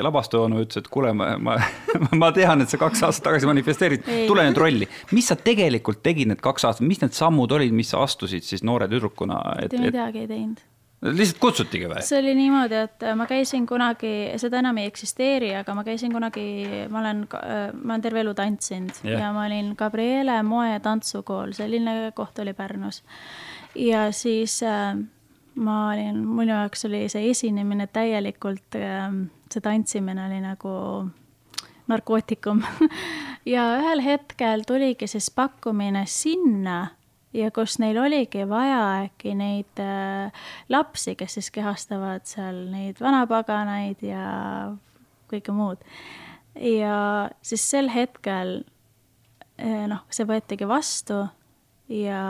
lavastaonu, ütles, et kuule, ma, ma, ma tean, et sa kaks aastat tagasi manifesteerisid, tule nüüd rolli. mis sa tegelikult tegid need kaks aastat, mis need sammud olid, mis sa astusid siis noore tüdrukuna? mitte midagi ei teinud lihtsalt kutsutigi või? see oli niimoodi, et ma käisin kunagi, seda enam ei eksisteeri, aga ma käisin kunagi, ma olen, ma olen terve elu tantsinud yeah. ja ma olin Gabriele moe- tantsukool, selline koht oli Pärnus. ja siis äh, ma olin, minu jaoks oli see esinemine täielikult äh,, see tantsimine oli nagu narkootikum ja ühel hetkel tuligi siis pakkumine sinna ja kus neil oligi vaja äkki neid äh, lapsi, kes siis kehastavad seal neid vanapaganaid ja kõike muud. ja siis sel hetkel äh, noh, see võetigi vastu ja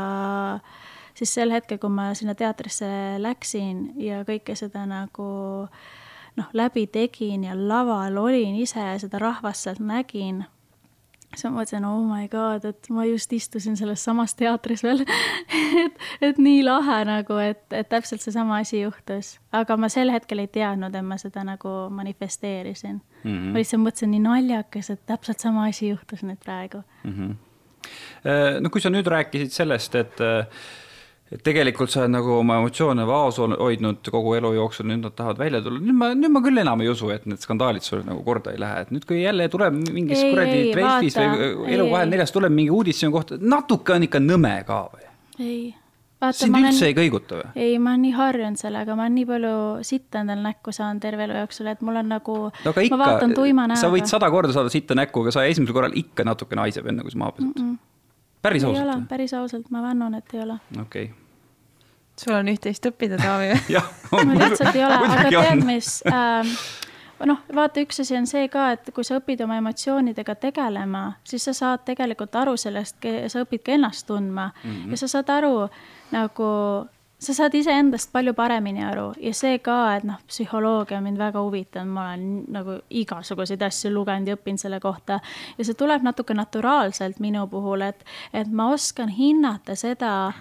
siis sel hetkel, kui ma sinna teatrisse läksin ja kõike seda nagu noh, läbi tegin ja laval olin ise ja seda rahvast sealt nägin siis ma mõtlesin, oh my god, et ma just istusin selles samas teatris veel et, et nii lahe nagu, et, et täpselt seesama asi juhtus. aga ma sel hetkel ei teadnud, et ma seda nagu manifesteerisin mm. -hmm. ma lihtsalt mõtlesin, nii naljakas, et täpselt sama asi juhtus nüüd praegu mm. -hmm. no kui sa nüüd rääkisid sellest, et äh, et tegelikult sa oled nagu oma emotsioone vaos hoidnud kogu elu jooksul, nüüd nad tahavad välja tulla, nüüd ma, nüüd ma küll enam ei usu, et need skandaalid sulle nagu korda ei lähe, et nüüd, kui jälle tuleb mingis kuradi Delfis või Elu kahel neljas tuleb mingi uudis sinu kohta, natuke on ikka nõme ka või? ei. sind üldse olen... ei kõiguta või? ei, ma olen nii harjunud sellega, ma olen nii palju sitta endale näkku saanud terve elu jooksul, et mul on nagu no ikka, sa võid sada korda saada sitta näkku, aga sa esimesel korral ikka natukene haiseb, enne kui sa maha pesed mm. -mm päris ausalt? päris ausalt, ma vannon, et ei ole. okei okay sul on üht-teist õppida, Taavi. Jah, no lihtsalt ei ole, aga tead, mis äh, noh, vaata, üks asi on see ka, et kui sa õpid oma emotsioonidega tegelema, siis sa saad tegelikult aru sellest, sa õpid ka ennast tundma. Mm -hmm. ja sa saad aru nagu sa saad iseendast palju paremini aru. Ja see ka, et noh, psühholoogia on mind väga huvitanud, ma olen nagu igasuguseid asju lugenud ja õppinud selle kohta. ja see tuleb natuke naturaalselt minu puhul, et, et ma oskan hinnata seda,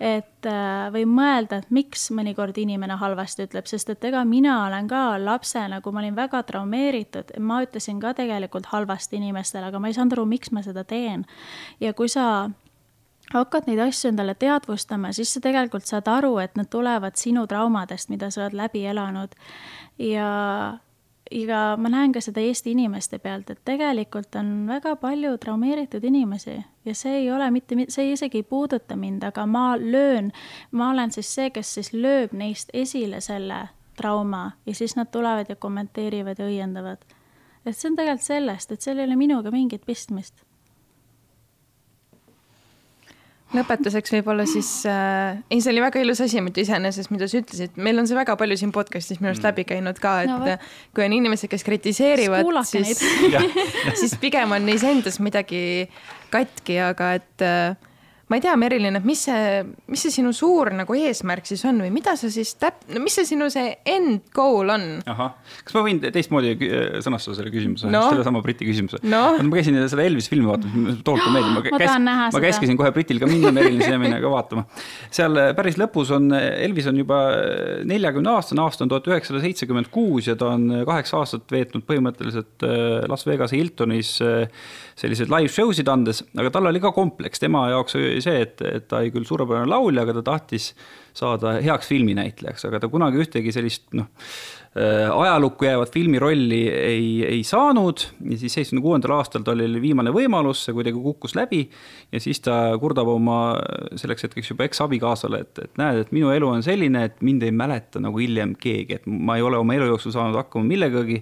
et äh, või mõelda, et miks mõnikord inimene halvasti ütleb, sest et ega mina olen ka lapsena, kui ma olin väga traumeeritud, ma ütlesin ka tegelikult halvasti inimestele, aga ma ei saanud aru, miks ma seda teen. ja kui sa hakkad neid asju endale teadvustama, siis sa tegelikult saad aru, et need tulevad sinu traumadest, mida sa oled läbi elanud. ja, ja ma näen ka seda Eesti inimeste pealt, et tegelikult on väga palju traumeeritud inimesi ja see ei ole mitte, see isegi ei puuduta mind, aga ma löön, ma olen siis see, kes siis lööb neist esile selle trauma ja siis nad tulevad ja kommenteerivad ja õiendavad. et see on tegelikult sellest, et seal ei ole minuga mingit pistmist lõpetuseks võib-olla siis äh,, ei, see oli väga ilus asi muidu iseenesest, mida sa ütlesid, meil on see väga palju siin podcast'is minu arust mm. läbi käinud ka, et no, kui on inimesed, kes kritiseerivad, siis, siis pigem on neis endas midagi katki, aga et äh, ma ei tea, Merilin, et mis see, mis see sinu suur nagu eesmärk siis on või mida sa siis täp-, no mis see sinu see end goal on? ahah, kas ma võin teistmoodi sõnastada selle küsimuse no., sellesama Briti küsimuse no.? ma käisin seda Elvis filmi vaatamas, tohutult meeldib, ma, käs, ma käskisin kohe Britil ka minna, Merilin siia minna ka vaatama. seal äh, päris lõpus on, Elvis on juba neljakümne aastane, aasta on tuhat üheksasada seitsekümmend kuus ja ta on kaheksa aastat veetnud põhimõtteliselt äh, Las Vegase Hiltonis äh, selliseid live show sid andes, aga tal oli ka kompleks, tema jaoks oli see, et, et ta oli küll suurepärane laulja, aga ta tahtis saada heaks filminäitlejaks, aga ta kunagi ühtegi sellist noh, äh, ajalukku jäävat filmirolli ei, ei saanud. Ja siis seitsmekümne kuuendal aastal tal oli viimane võimalus, see kuidagi kukkus läbi ja siis ta kurdab oma selleks hetkeks juba eksabikaasale, et, et näed, et minu elu on selline, et mind ei mäleta nagu hiljem keegi, et ma ei ole oma elu jooksul saanud hakkama millegagi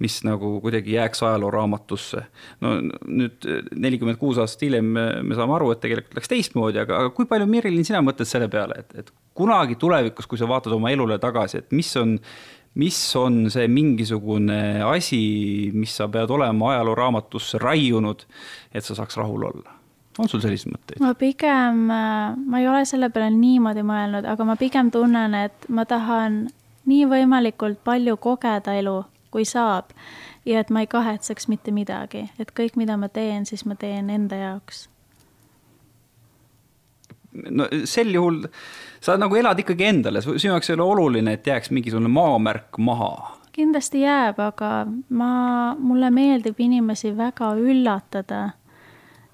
mis nagu kuidagi jääks ajalooraamatusse. no nüüd nelikümmend kuus aastat hiljem me, me saame aru, et tegelikult läks teistmoodi, aga, aga kui palju, Merilin, sina mõtled selle peale, et, et kunagi tulevikus, kui sa vaatad oma elule tagasi, et mis on, mis on see mingisugune asi, mis sa pead olema ajalooraamatusse raiunud, et sa saaks rahul olla? on sul selliseid mõtteid? ma pigem, ma ei ole selle peale niimoodi mõelnud, aga ma pigem tunnen, et ma tahan nii võimalikult palju kogeda elu kui saab. ja et ma ei kahetseks mitte midagi, et kõik, mida ma teen, siis ma teen enda jaoks. no sel juhul sa nagu elad ikkagi endale, sinu jaoks ei ole oluline, et jääks mingisugune maamärk maha kindlasti jääb, aga ma, mulle meeldib inimesi väga üllatada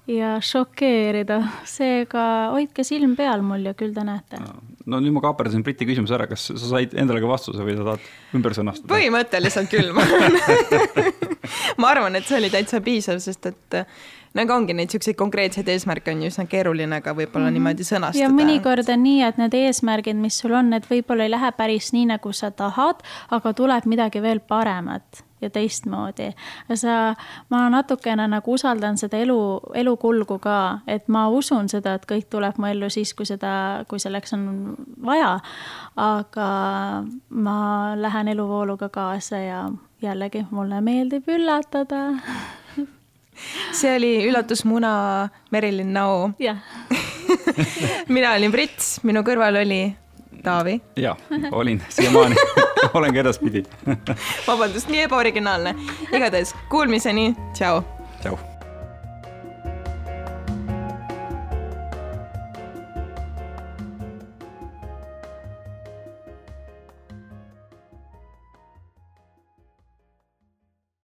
ja šokeerida, seega hoidke silm peal mul ja küll te näete. no nüüd ma kaaperdasin Briti küsimuse ära, kas sa said endale ka vastuse või sa tahad ümber sõnastada? põhimõtteliselt küll, ma arvan ma arvan, et see oli täitsa piisav, sest et nagu ongi neid siukseid konkreetseid eesmärke on ju üsna keeruline ka võib-olla mm -hmm. niimoodi sõnastada. ja mõnikord on nii, et need eesmärgid, mis sul on, need võib-olla ei lähe päris nii, nagu sa tahad, aga tuleb midagi veel paremat ja teistmoodi. sa, ma natukene nagu usaldan seda elu, elukulgu ka, et ma usun seda, et kõik tuleb mu ellu siis, kui seda, kui selleks on vaja. aga ma lähen eluvooluga kaasa ja jällegi mulle meeldib üllatada see oli üllatusmuna Merilin Nau. jah mina olin Brits, minu kõrval oli Taavi. ja, olin siiamaani olen ka edaspidi vabandust, nii ebaoriginaalne. igatahes kuulmiseni, tšau. tšau